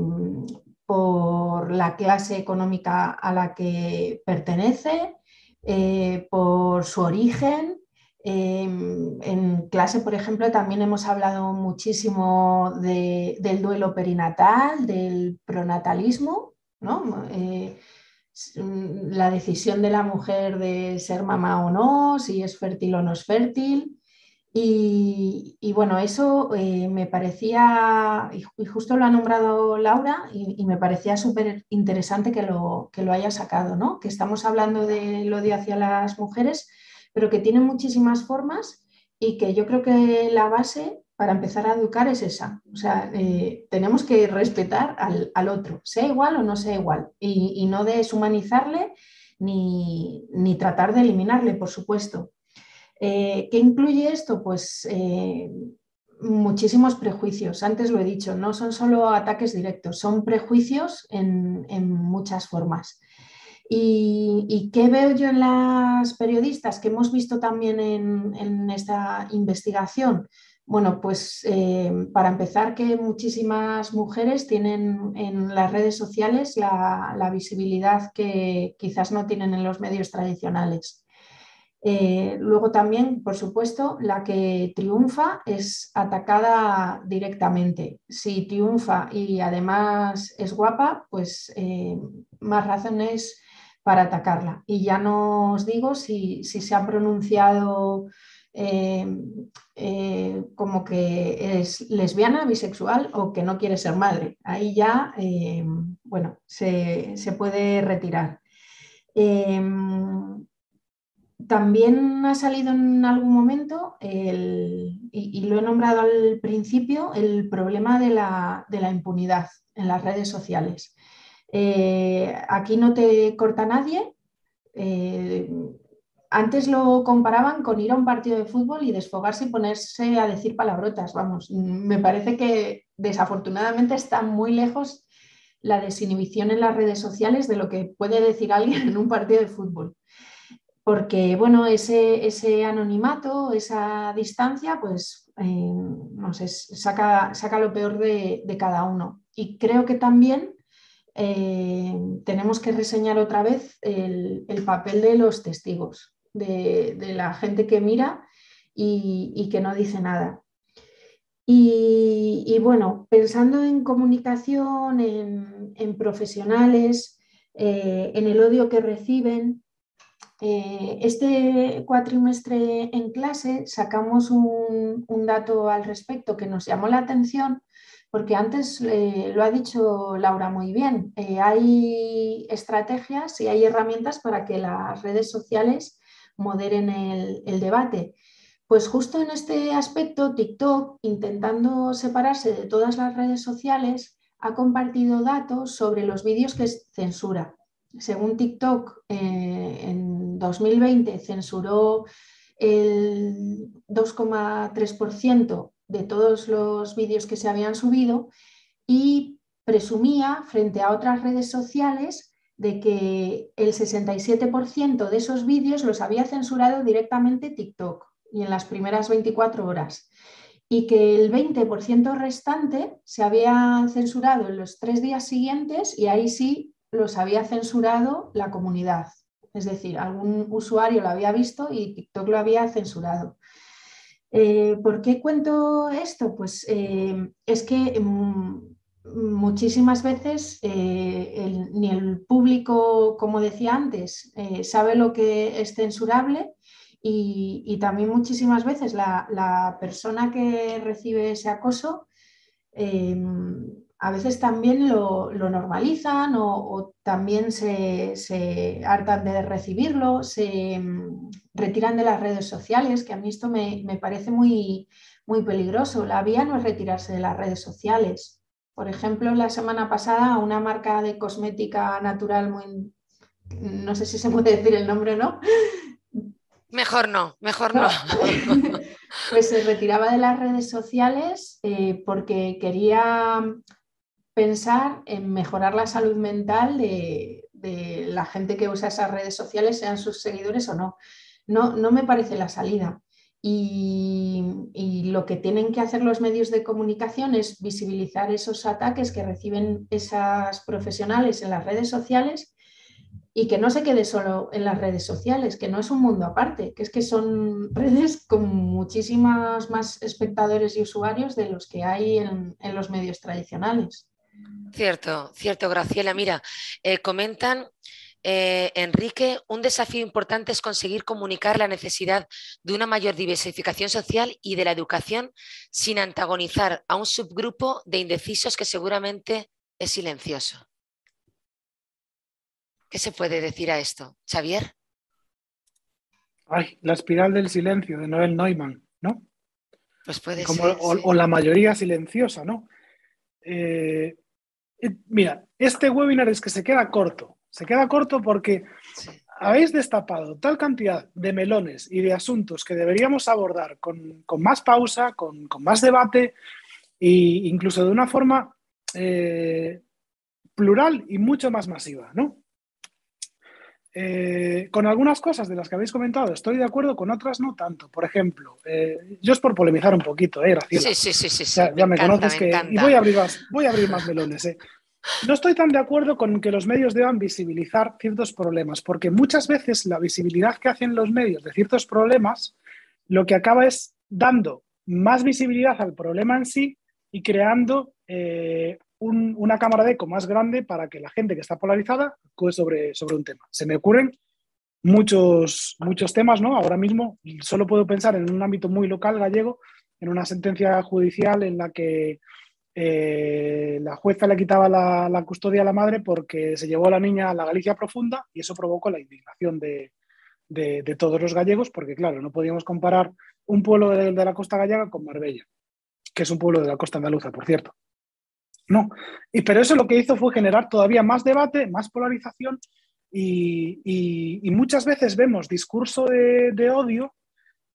por la clase económica a la que pertenece, eh, por su origen. Em, en clase, por ejemplo, también hemos hablado muchísimo del duelo perinatal, del pronatalismo, eh, la decisión de la mujer de ser mamá o no, si es fértil o no es fértil. Y, bueno, eso eh, me parecía, y justo lo ha nombrado Laura, y, me parecía súper interesante que lo, que lo haya sacado, ¿no? Que estamos hablando del odio hacia las mujeres, pero que tiene muchísimas formas y que yo creo que la base para empezar a educar es esa. O sea, eh, tenemos que respetar al, otro, sea igual o no sea igual, y, no deshumanizarle ni, ni tratar de eliminarle, por supuesto. Eh, ¿Qué incluye esto? Pues eh, muchísimos prejuicios. Antes lo he dicho, no son solo ataques directos, son prejuicios en, muchas formas. ¿Y, qué veo yo en las periodistas que hemos visto también en, esta investigación? Bueno, pues eh, para empezar que muchísimas mujeres tienen en las redes sociales la visibilidad que quizás no tienen en los medios tradicionales. Eh, luego también, por supuesto, la que triunfa es atacada directamente. Si triunfa y además es guapa, pues eh, más razones para atacarla. Y ya no os digo si, se ha pronunciado eh, como que es lesbiana, bisexual o que no quiere ser madre. Ahí ya, bueno, se, se, puede retirar. También ha salido en algún momento, y, lo he nombrado al principio, el problema de la, impunidad en las redes sociales. Eh, aquí no te corta nadie. Eh, antes lo comparaban con ir a un partido de fútbol y desfogarse y ponerse a decir palabrotas. Vamos, me parece que desafortunadamente está muy lejos la desinhibición en las redes sociales de lo que puede decir alguien en un partido de fútbol porque bueno, ese, anonimato, esa distancia, pues eh, no sé, saca, lo peor de, cada uno. Y creo que también eh, tenemos que reseñar otra vez el, papel de los testigos, de, la gente que mira y, que no dice nada. Y, bueno, pensando en comunicación, en, profesionales, eh, en el odio que reciben, eh, este cuatrimestre en clase sacamos un, dato al respecto que nos llamó la atención porque antes eh, lo ha dicho Laura muy bien, eh, hay estrategias y hay herramientas para que las redes sociales moderen el, debate. Pues justo en este aspecto, TikTok, intentando separarse de todas las redes sociales, ha compartido datos sobre los vídeos que censura. Según TikTok, en 2020 censuró el 2,3% de todos los vídeos que se habían subido y presumía frente a otras redes sociales de que el 67% de esos vídeos los había censurado directamente TikTok y en las primeras 24 horas y que el 20% restante se había censurado en los tres días siguientes y ahí sí los había censurado la comunidad. Es decir, algún usuario lo había visto y TikTok lo había censurado. Eh, ¿Por qué cuento esto? Pues eh, es que mm, muchísimas veces eh, ni el público, como decía antes, sabe lo que es censurable y, también muchísimas veces la, persona que recibe ese acoso a veces también lo, normalizan o, también se, hartan de recibirlo, se mm, retiran de las redes sociales, que a mí esto me, parece muy, muy peligroso. La vía no es retirarse de las redes sociales. Por ejemplo, la semana pasada una marca de cosmética natural muy, no sé si se puede decir el nombre o no. Mejor no, mejor no. pues se retiraba de las redes sociales eh, porque quería pensar en mejorar la salud mental de, la gente que usa esas redes sociales, sean sus seguidores o no. No, no me parece la salida. Y, lo que tienen que hacer los medios de comunicación es visibilizar esos ataques que reciben esas profesionales en las redes sociales y que no se quede solo en las redes sociales, que no es un mundo aparte, que es que son redes con muchísimos más espectadores y usuarios de los que hay en, los medios tradicionales. Cierto, cierto, Graciela. Mira, eh, comentan eh, Enrique, un desafío importante es conseguir comunicar la necesidad de una mayor diversificación social y de la educación sin antagonizar a un subgrupo de indecisos que seguramente es silencioso. ¿Qué se puede decir a esto? Xavier. Ay, la espiral del silencio de Noel Neumann, ¿no? Pues puede ser. O, la mayoría silenciosa, ¿no? Eh, mira, este webinar es que se queda corto. Se queda corto porque habéis destapado tal cantidad de melones y de asuntos que deberíamos abordar con, más pausa, con, más debate e incluso de una forma eh, plural y mucho más masiva, ¿no? Eh, con algunas cosas de las que habéis comentado estoy de acuerdo, con otras no tanto. Por ejemplo, eh, yo es por polemizar un poquito, ¿eh, Sí, sí, sí, sí. Ya, me, conoces que. Y voy a abrir más, voy a abrir más melones, ¿eh? No estoy tan de acuerdo con que los medios deban visibilizar ciertos problemas, porque muchas veces la visibilidad que hacen los medios de ciertos problemas lo que acaba es dando más visibilidad al problema en sí y creando eh, una cámara de eco más grande para que la gente que está polarizada actúe sobre, sobre un tema. Se me ocurren muchos, muchos temas, ¿no? Ahora mismo solo puedo pensar en un ámbito muy local gallego, en una sentencia judicial en la que eh, la jueza le quitaba la, custodia a la madre porque se llevó a la niña a la Galicia profunda y eso provocó la indignación de, todos los gallegos porque, claro, no podíamos comparar un pueblo de, la costa gallega con Marbella, que es un pueblo de la costa andaluza, por cierto. No, y, pero eso lo que hizo fue generar todavía más debate, más polarización y, muchas veces vemos discurso de, odio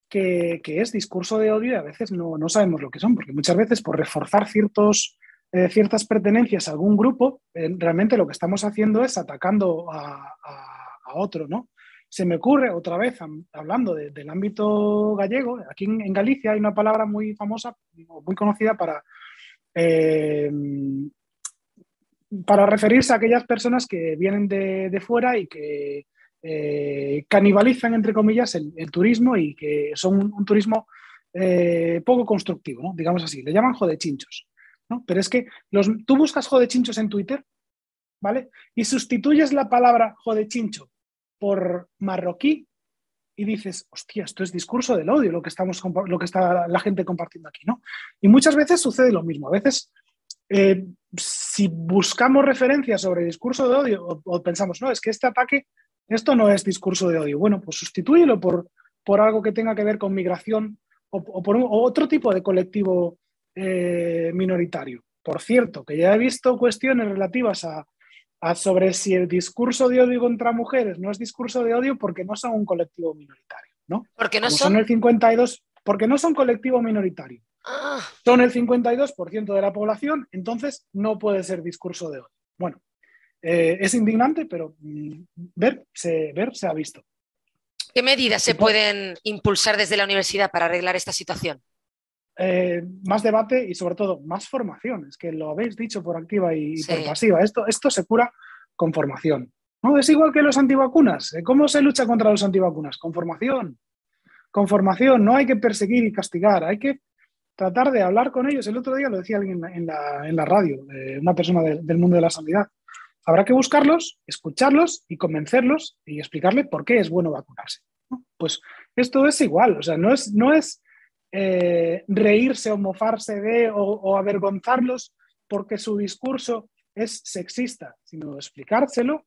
que, es discurso de odio y a veces no, sabemos lo que son, porque muchas veces por reforzar ciertos, eh, ciertas pertenencias a algún grupo, eh, realmente lo que estamos haciendo es atacando a, otro, ¿no? Se me ocurre otra vez, hablando del ámbito gallego, aquí en, Galicia hay una palabra muy famosa, muy conocida para, eh, para referirse a aquellas personas que vienen de fuera y que eh, canibalizan, entre comillas, el, turismo y que son un, turismo eh, poco constructivo, digamos así. Le llaman jodechinchos. ¿no? Pero es que los, tú buscas jodechinchos en Twitter, ¿vale? Y sustituyes la palabra jodechincho por marroquí y dices, hostia, esto es discurso del odio, lo que, estamos, lo que está la gente compartiendo aquí, ¿no? Y muchas veces sucede lo mismo. A veces, eh, si buscamos referencias sobre discurso de odio o, pensamos, no, es que este ataque esto no es discurso de odio. Bueno, pues sustitúyelo por, por algo que tenga que ver con migración o, por otro tipo de colectivo eh, minoritario. Por cierto, que ya he visto cuestiones relativas a, sobre si el discurso de odio contra mujeres no es discurso de odio porque no son un colectivo minoritario, ¿no? Porque no son... el 52, porque no son colectivo minoritario. Ah. Son el 52% de la población, entonces no puede ser discurso de odio. Bueno, eh, es indignante, pero mm, ver se, ver se ha visto. ¿Qué medidas se pueden impulsar desde la universidad para arreglar esta situación? Eh, más debate y sobre todo más formación. Es que lo habéis dicho por activa y, por pasiva. Esto, esto se cura con formación. ¿no? Es igual que los antivacunas. ¿Cómo se lucha contra los antivacunas? Con formación. Con formación. No hay que perseguir y castigar. Hay que tratar de hablar con ellos. El otro día lo decía alguien en la, radio, eh, una persona del mundo de la sanidad. Habrá que buscarlos, escucharlos y convencerlos y explicarle por qué es bueno vacunarse. Pues esto es igual, o sea, no es, no es eh, reírse o mofarse de o, avergonzarlos porque su discurso es sexista, sino explicárselo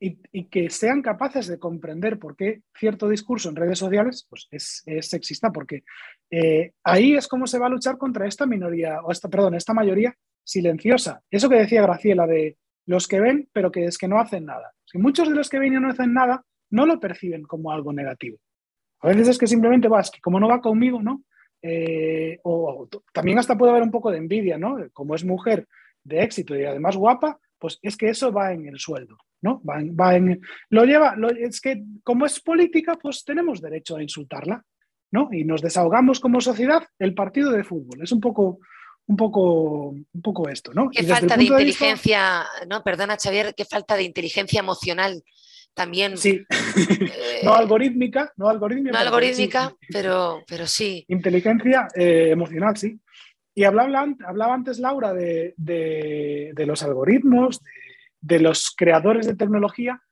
y, que sean capaces de comprender por qué cierto discurso en redes sociales pues, es, sexista, porque eh, ahí es como se va a luchar contra esta minoría, o esta, perdón, esta mayoría silenciosa. Eso que decía Graciela de los que ven, pero que es que no hacen nada. Si muchos de los que ven y no hacen nada, no lo perciben como algo negativo. A veces es que simplemente vas, que como no va conmigo, ¿no? Eh, o, también hasta puede haber un poco de envidia, ¿no? Como es mujer de éxito y además guapa, pues es que eso va en el sueldo, ¿no? Va en, lo lleva, es que como es política, pues tenemos derecho a insultarla, ¿no? Y nos desahogamos como sociedad el partido de fútbol. Es un poco, un poco, un poco esto, ¿no? Qué falta de inteligencia, no, perdona Xavier, qué falta de inteligencia emocional también... Sí, no algorítmica, no algorítmica. No algorítmica, pero, pero sí. Inteligencia emocional, sí. Y hablaba, hablaba antes Laura de, los algoritmos, de, los creadores de tecnología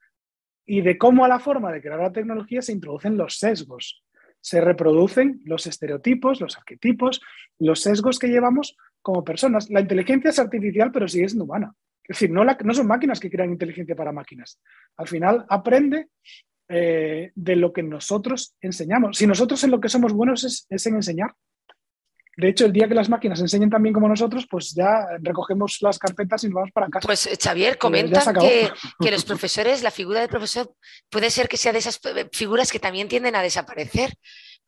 y de cómo a la forma de crear la tecnología se introducen los sesgos. Se reproducen los estereotipos, los arquetipos, los sesgos que llevamos como personas. La inteligencia es artificial, pero sigue siendo humana. Es decir, no, no son máquinas que crean inteligencia para máquinas. Al final aprende eh, de lo que nosotros enseñamos. Si nosotros en lo que somos buenos es en enseñar, de hecho, el día que las máquinas enseñen también como nosotros, pues ya recogemos las carpetas y nos vamos para casa. Pues eh, Xavier, comenta que, los profesores, la figura del profesor puede ser que sea de esas figuras que también tienden a desaparecer,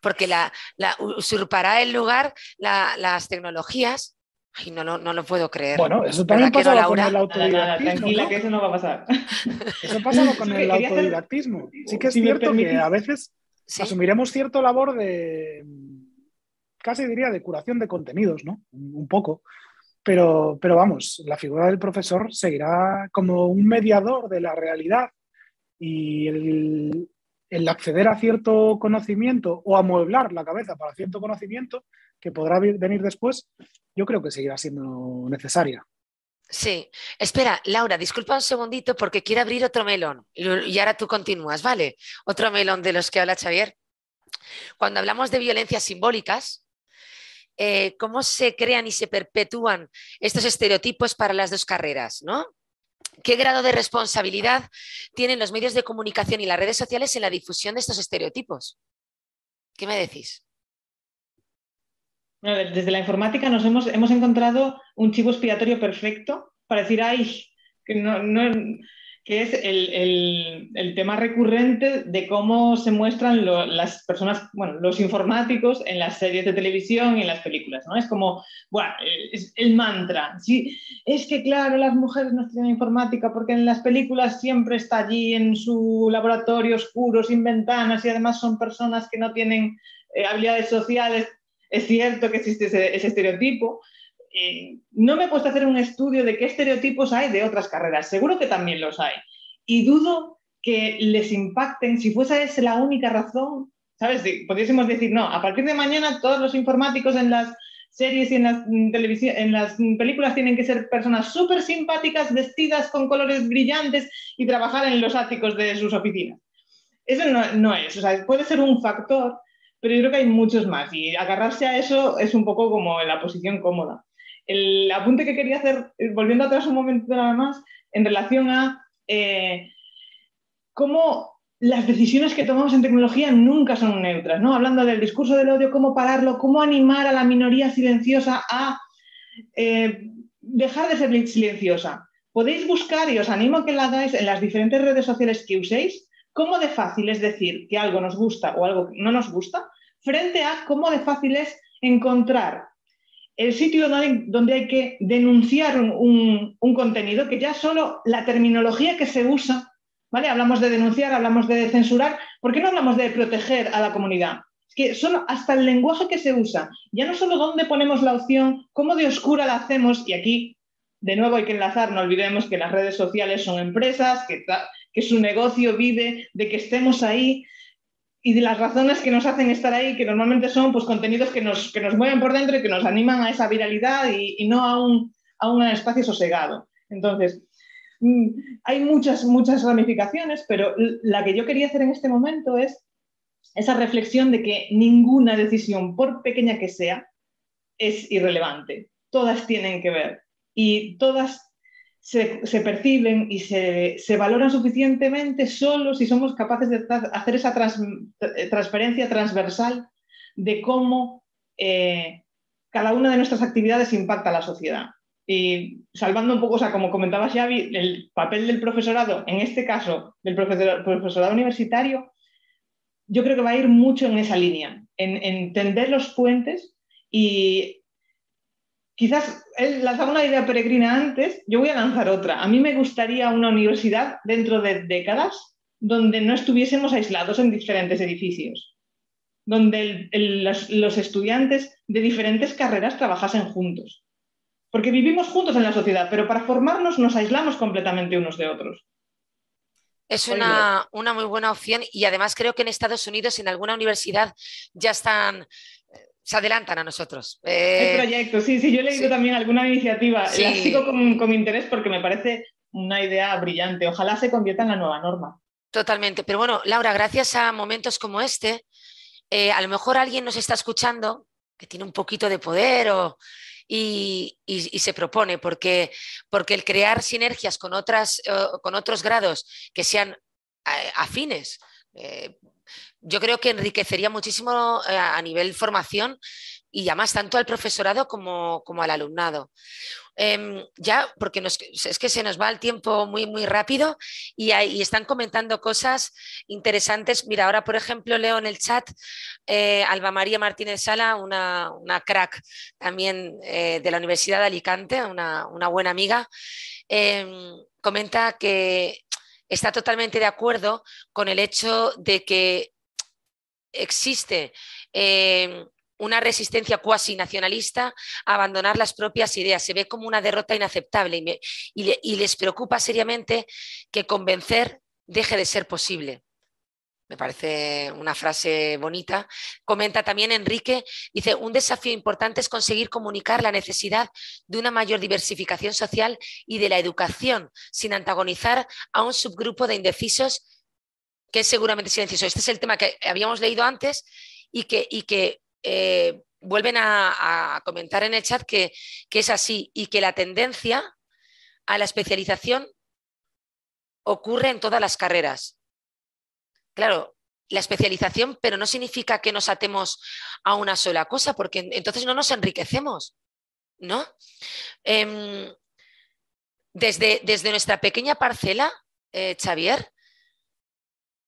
porque la, usurpará el lugar las tecnologías. Y no, no, no lo puedo creer. Bueno, eso también pasa con el autodidactismo. tranquila, que eso no va a pasar. Eso pasa con el autodidactismo. Sí que es cierto que a veces asumiremos cierto labor de casi diría de curación de contenidos, ¿no? Un poco. Pero, pero vamos, la figura del profesor seguirá como un mediador de la realidad y el, el acceder a cierto conocimiento o amueblar la cabeza para cierto conocimiento que podrá venir después, yo creo que seguirá siendo necesaria. Sí, espera, Laura, disculpa un segundito porque quiero abrir otro melón y ahora tú continúas, ¿vale? Otro melón de los que habla Xavier. Cuando hablamos de violencias simbólicas, eh, cómo se crean y se perpetúan estos estereotipos para las dos carreras, ¿no? ¿Qué grado de responsabilidad tienen los medios de comunicación y las redes sociales en la difusión de estos estereotipos? ¿Qué me decís? desde la informática nos hemos, hemos encontrado un chivo expiatorio perfecto para decir, ay, que no, que es el, tema recurrente de cómo se muestran las personas, bueno, los informáticos en las series de televisión y en las películas, ¿no? Es como, bueno, es el mantra. Sí, es que, claro, las mujeres no estudian informática porque en las películas siempre está allí en su laboratorio oscuro, sin ventanas y además son personas que no tienen eh, habilidades sociales. Es cierto que existe ese estereotipo, eh, no me he puesto a hacer un estudio de qué estereotipos hay de otras carreras. Seguro que también los hay. Y dudo que les impacten, si fuese esa la única razón, ¿sabes? pudiésemos decir, no, a partir de mañana todos los informáticos en las series y en las, en las películas tienen que ser personas súper simpáticas, vestidas con colores brillantes y trabajar en los áticos de sus oficinas. Eso no, es, o sea, puede ser un factor, pero yo creo que hay muchos más y agarrarse a eso es un poco como la posición cómoda el apunte que quería hacer, eh, volviendo atrás un momento nada más, en relación a eh, cómo las decisiones que tomamos en tecnología nunca son neutras, ¿no? Hablando del discurso del odio, cómo pararlo, cómo animar a la minoría silenciosa a eh, dejar de ser silenciosa. Podéis buscar, y os animo a que lo hagáis en las diferentes redes sociales que uséis, cómo de fácil es decir que algo nos gusta o algo no nos gusta, frente a cómo de fácil es encontrar el sitio donde, hay que denunciar un, contenido, que ya solo la terminología que se usa, ¿vale? Hablamos de denunciar, hablamos de censurar, ¿por qué no hablamos de proteger a la comunidad? Es que solo hasta el lenguaje que se usa, ya no solo dónde ponemos la opción, cómo de oscura la hacemos, y aquí de nuevo hay que enlazar, no olvidemos que las redes sociales son empresas, que, que su negocio vive de que estemos ahí, y de las razones que nos hacen estar ahí, que normalmente son pues, contenidos que nos, que nos mueven por dentro y que nos animan a esa viralidad y, no a un, a un espacio sosegado. Entonces, mm, hay muchas, muchas ramificaciones, pero la que yo quería hacer en este momento es esa reflexión de que ninguna decisión, por pequeña que sea, es irrelevante. Todas tienen que ver y todas se, perciben y se, valoran suficientemente solo si somos capaces de hacer esa transferencia transversal de cómo eh, cada una de nuestras actividades impacta a la sociedad. Y salvando un poco, o sea, como comentaba Xavi, el papel del profesorado, en este caso del profesorado universitario, yo creo que va a ir mucho en esa línea, en entender los puentes y quizás él lanzaba una idea peregrina antes, yo voy a lanzar otra. A mí me gustaría una universidad dentro de décadas donde no estuviésemos aislados en diferentes edificios, donde los, estudiantes de diferentes carreras trabajasen juntos. Porque vivimos juntos en la sociedad, pero para formarnos nos aislamos completamente unos de otros. Es una, una, muy buena opción y además creo que en Estados Unidos, en alguna universidad, ya están, se adelantan a nosotros. Eh, el proyecto, sí, sí, yo he leído también alguna iniciativa. La sigo con, con interés porque me parece una idea brillante. Ojalá se convierta en la nueva norma. Totalmente. Pero bueno, Laura, gracias a momentos como este, eh, a lo mejor alguien nos está escuchando que tiene un poquito de poder o, y, se propone, porque, porque el crear sinergias con, otras, eh, con otros grados que sean eh, yo creo que enriquecería muchísimo a nivel formación y además tanto al profesorado como, como al alumnado. Em, ya, porque es que se nos va el tiempo muy, muy rápido y, están comentando cosas interesantes. Mira, ahora, por ejemplo, leo en el chat eh, Alba María Martínez Sala, una, crack también eh, de la Universidad de Alicante, una, buena amiga, em, comenta que está totalmente de acuerdo con el hecho de que existe em, una resistencia cuasi nacionalista a abandonar las propias ideas. Se ve como una derrota inaceptable y, les preocupa seriamente que convencer deje de ser posible. Me parece una frase bonita. Comenta también Enrique, dice, un desafío importante es conseguir comunicar la necesidad de una mayor diversificación social y de la educación, sin antagonizar a un subgrupo de indecisos que es seguramente silencioso. Este es el tema que habíamos leído antes y que, eh, vuelven a, comentar en el chat que, es así y que la tendencia a la especialización ocurre en todas las carreras. Claro, la especialización, pero no significa que nos atemos a una sola cosa, porque entonces no nos enriquecemos, ¿no? Em, desde, desde, nuestra pequeña parcela, eh, Xavier,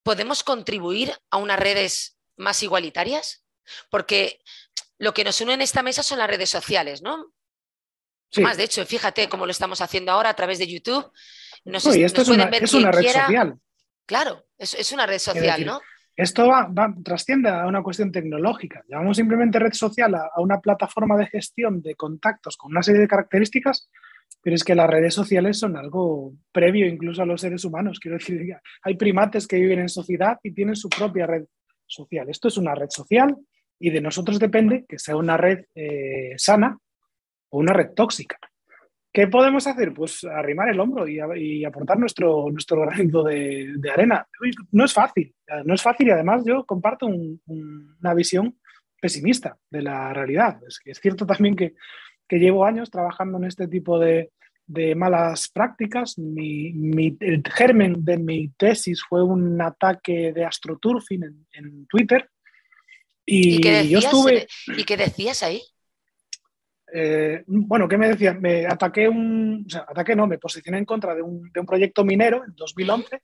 ¿podemos contribuir a unas redes más igualitarias? Porque lo que nos une en esta mesa son las redes sociales, ¿no? Más, de hecho, fíjate cómo lo estamos haciendo ahora a través de YouTube. Nos, esto es, una, red social. Claro, es, una red social, ¿no? Esto va, trasciende a una cuestión tecnológica. Llamamos simplemente red social a, una plataforma de gestión de contactos con una serie de características, pero es que las redes sociales son algo previo incluso a los seres humanos. Quiero decir, hay primates que viven en sociedad y tienen su propia red social. Esto es una red social y de nosotros depende que sea una red eh, sana o una red tóxica. ¿Qué podemos hacer? Pues arrimar el hombro y, aportar nuestro, nuestro granito de, arena. No es fácil, no es fácil y además yo comparto una visión pesimista de la realidad. Es, es cierto también que, llevo años trabajando en este tipo de, malas prácticas. Mi, el germen de mi tesis fue un ataque de astroturfing en, en Twitter y, qué decías, yo estuve... ¿Y qué decías ahí? Eh, bueno, ¿qué me decía? Me ataqué un... O no, me posicioné en contra de un, proyecto minero en 2011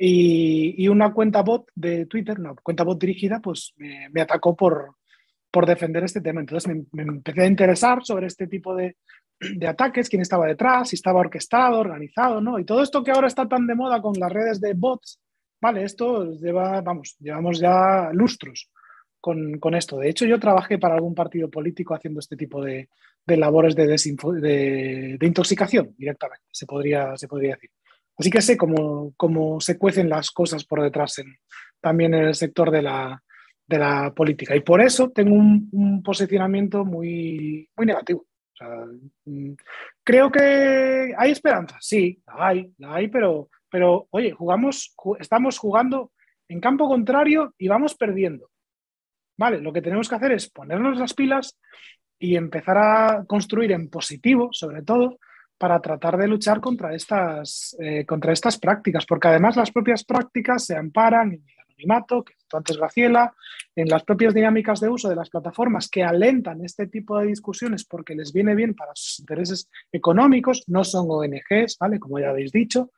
y, una cuenta bot de Twitter, una cuenta bot dirigida, pues me, atacó por, defender este tema. Entonces me, me, empecé a interesar sobre este tipo de, de ataques, quién estaba detrás, si estaba orquestado, organizado, ¿no? Y todo esto que ahora está tan de moda con las redes de bots, vale, esto lleva, vamos, llevamos ya lustros con, esto. De hecho, yo trabajé para algún partido político haciendo este tipo de, labores de, de, intoxicación directamente, se podría, se podría decir. Así que sé cómo, se cuecen las cosas por detrás también en el sector de la, política. Y por eso tengo un, posicionamiento muy, muy negativo. Mm, creo que hay esperanza, sí, la hay, la hay, pero, pero oye, jugamos, estamos jugando en campo contrario y vamos perdiendo. Vale, lo que tenemos que hacer es ponernos las pilas y empezar a construir en positivo, sobre todo, para tratar de luchar contra estas, eh, contra estas prácticas, porque además las propias prácticas se amparan en el anonimato, que tú antes Graciela, en las propias dinámicas de uso de las plataformas que alentan este tipo de discusiones porque les viene bien para sus intereses económicos, no son ONGs, ¿vale? Como ya habéis dicho,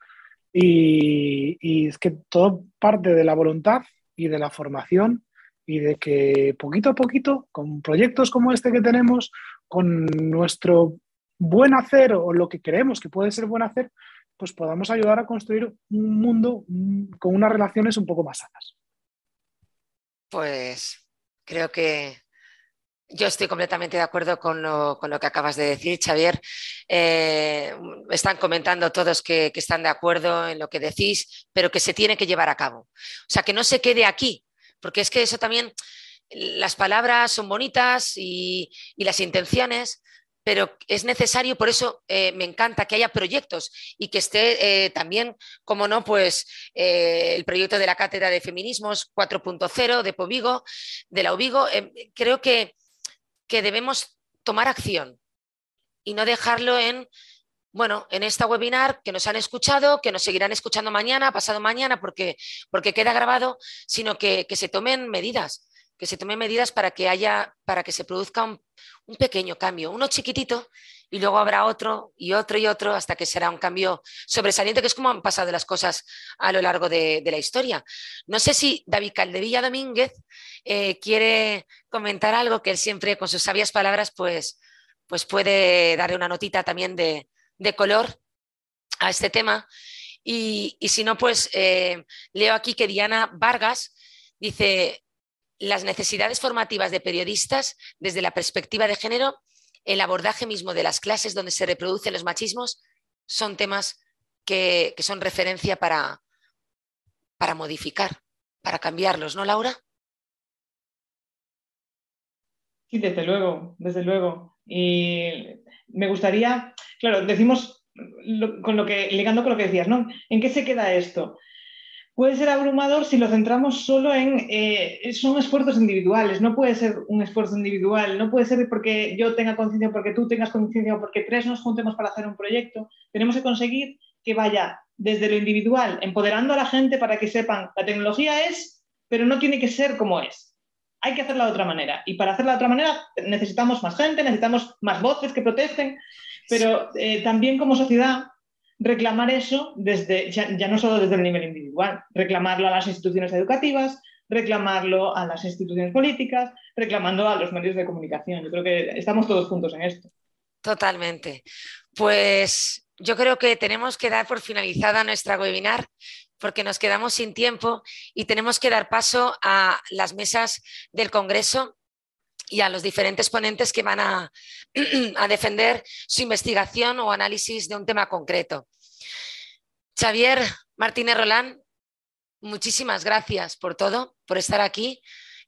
y, y es que todo parte de la voluntad y de la formación y de que poquito a poquito, con proyectos como este que tenemos, con nuestro buen hacer o lo que creemos que puede ser buen hacer, pues podamos ayudar a construir un mundo con unas relaciones un poco más sanas. Pues creo que yo estoy completamente de acuerdo con lo, que acabas de decir, Xavier. eh, están comentando todos que, están de acuerdo en lo que decís, pero que se tiene que llevar a cabo. O sea, que no se quede aquí, porque es que eso también, las palabras son bonitas y, las intenciones, pero es necesario, por eso eh, me encanta que haya proyectos y que esté eh, también, como no, pues el proyecto de la Cátedra de Feminismos 4.0 de Povigo, de la Ubigo. creo que, que debemos tomar acción y no dejarlo en, bueno, en esta webinar que nos han escuchado, que nos seguirán escuchando mañana, pasado mañana, porque, porque queda grabado, sino que, se tomen medidas, que se tomen medidas para que haya, para que se produzca un, pequeño cambio, uno chiquitito, y luego habrá otro y otro y otro hasta que será un cambio sobresaliente, que es como han pasado las cosas a lo largo de, la historia. No sé si David Caldevilla Domínguez eh, quiere comentar algo que él siempre con sus sabias palabras pues, pues puede darle una notita también de, color a este tema. Y, si no, pues eh, leo aquí que Diana Vargas dice, las necesidades formativas de periodistas desde la perspectiva de género, el abordaje mismo de las clases donde se reproducen los machismos, son temas que, que son referencia para, para modificar, para cambiarlos, ¿no, Laura? Sí, desde luego, desde luego. Y me gustaría, claro, decimos, con lo que, ligando con lo que decías, ¿no? ¿En qué se queda esto? Puede ser abrumador si lo centramos solo en, eh, son esfuerzos individuales, no puede ser un esfuerzo individual, no puede ser porque yo tenga conciencia, porque tú tengas conciencia o porque tres nos juntemos para hacer un proyecto. Tenemos que conseguir que vaya desde lo individual, empoderando a la gente para que sepan, la tecnología es, pero no tiene que ser como es hay que hacerla de otra manera. Y para hacerla de otra manera necesitamos más gente, necesitamos más voces que protesten, pero eh, también como sociedad reclamar eso desde, ya, no solo desde el nivel individual, reclamarlo a las instituciones educativas, reclamarlo a las instituciones políticas, reclamando a los medios de comunicación. Yo creo que estamos todos juntos en esto. Totalmente. Pues yo creo que tenemos que dar por finalizada nuestra webinar porque nos quedamos sin tiempo y tenemos que dar paso a las mesas del Congreso y a los diferentes ponentes que van a, defender su investigación o análisis de un tema concreto. Xavier Martínez Rolán, muchísimas gracias por todo, por estar aquí,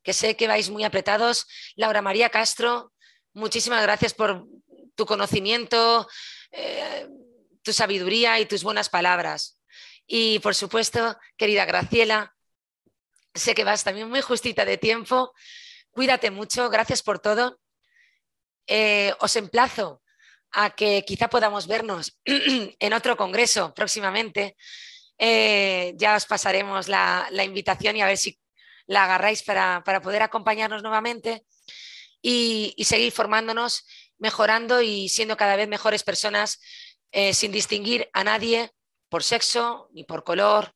que sé que vais muy apretados. Laura María Castro, muchísimas gracias por tu conocimiento, eh, tu sabiduría y tus buenas palabras. Y por supuesto, querida Graciela, sé que vas también muy justita de tiempo. Cuídate mucho, gracias por todo. Eh, os emplazo a que quizá podamos vernos en otro congreso próximamente. Eh, ya os pasaremos la, invitación y a ver si la agarráis para, poder acompañarnos nuevamente y, seguir formándonos, mejorando y siendo cada vez mejores personas eh, sin distinguir a nadie por sexo, ni por color,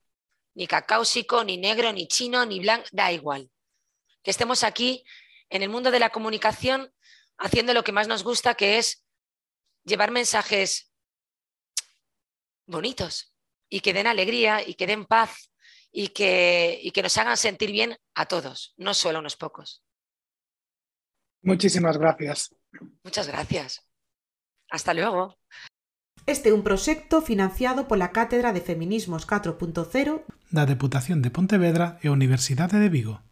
ni cacáusico, ni negro, ni chino, ni blanco, da igual. Que estemos aquí en el mundo de la comunicación haciendo lo que más nos gusta, que es llevar mensajes bonitos y que den alegría y que den paz y que, y que nos hagan sentir bien a todos, no solo a unos pocos. Muchísimas gracias. Muchas gracias. Hasta luego. Este é un proxecto financiado pola Cátedra de Feminismos 4.0 da Deputación de Pontevedra e a Universidade de Vigo.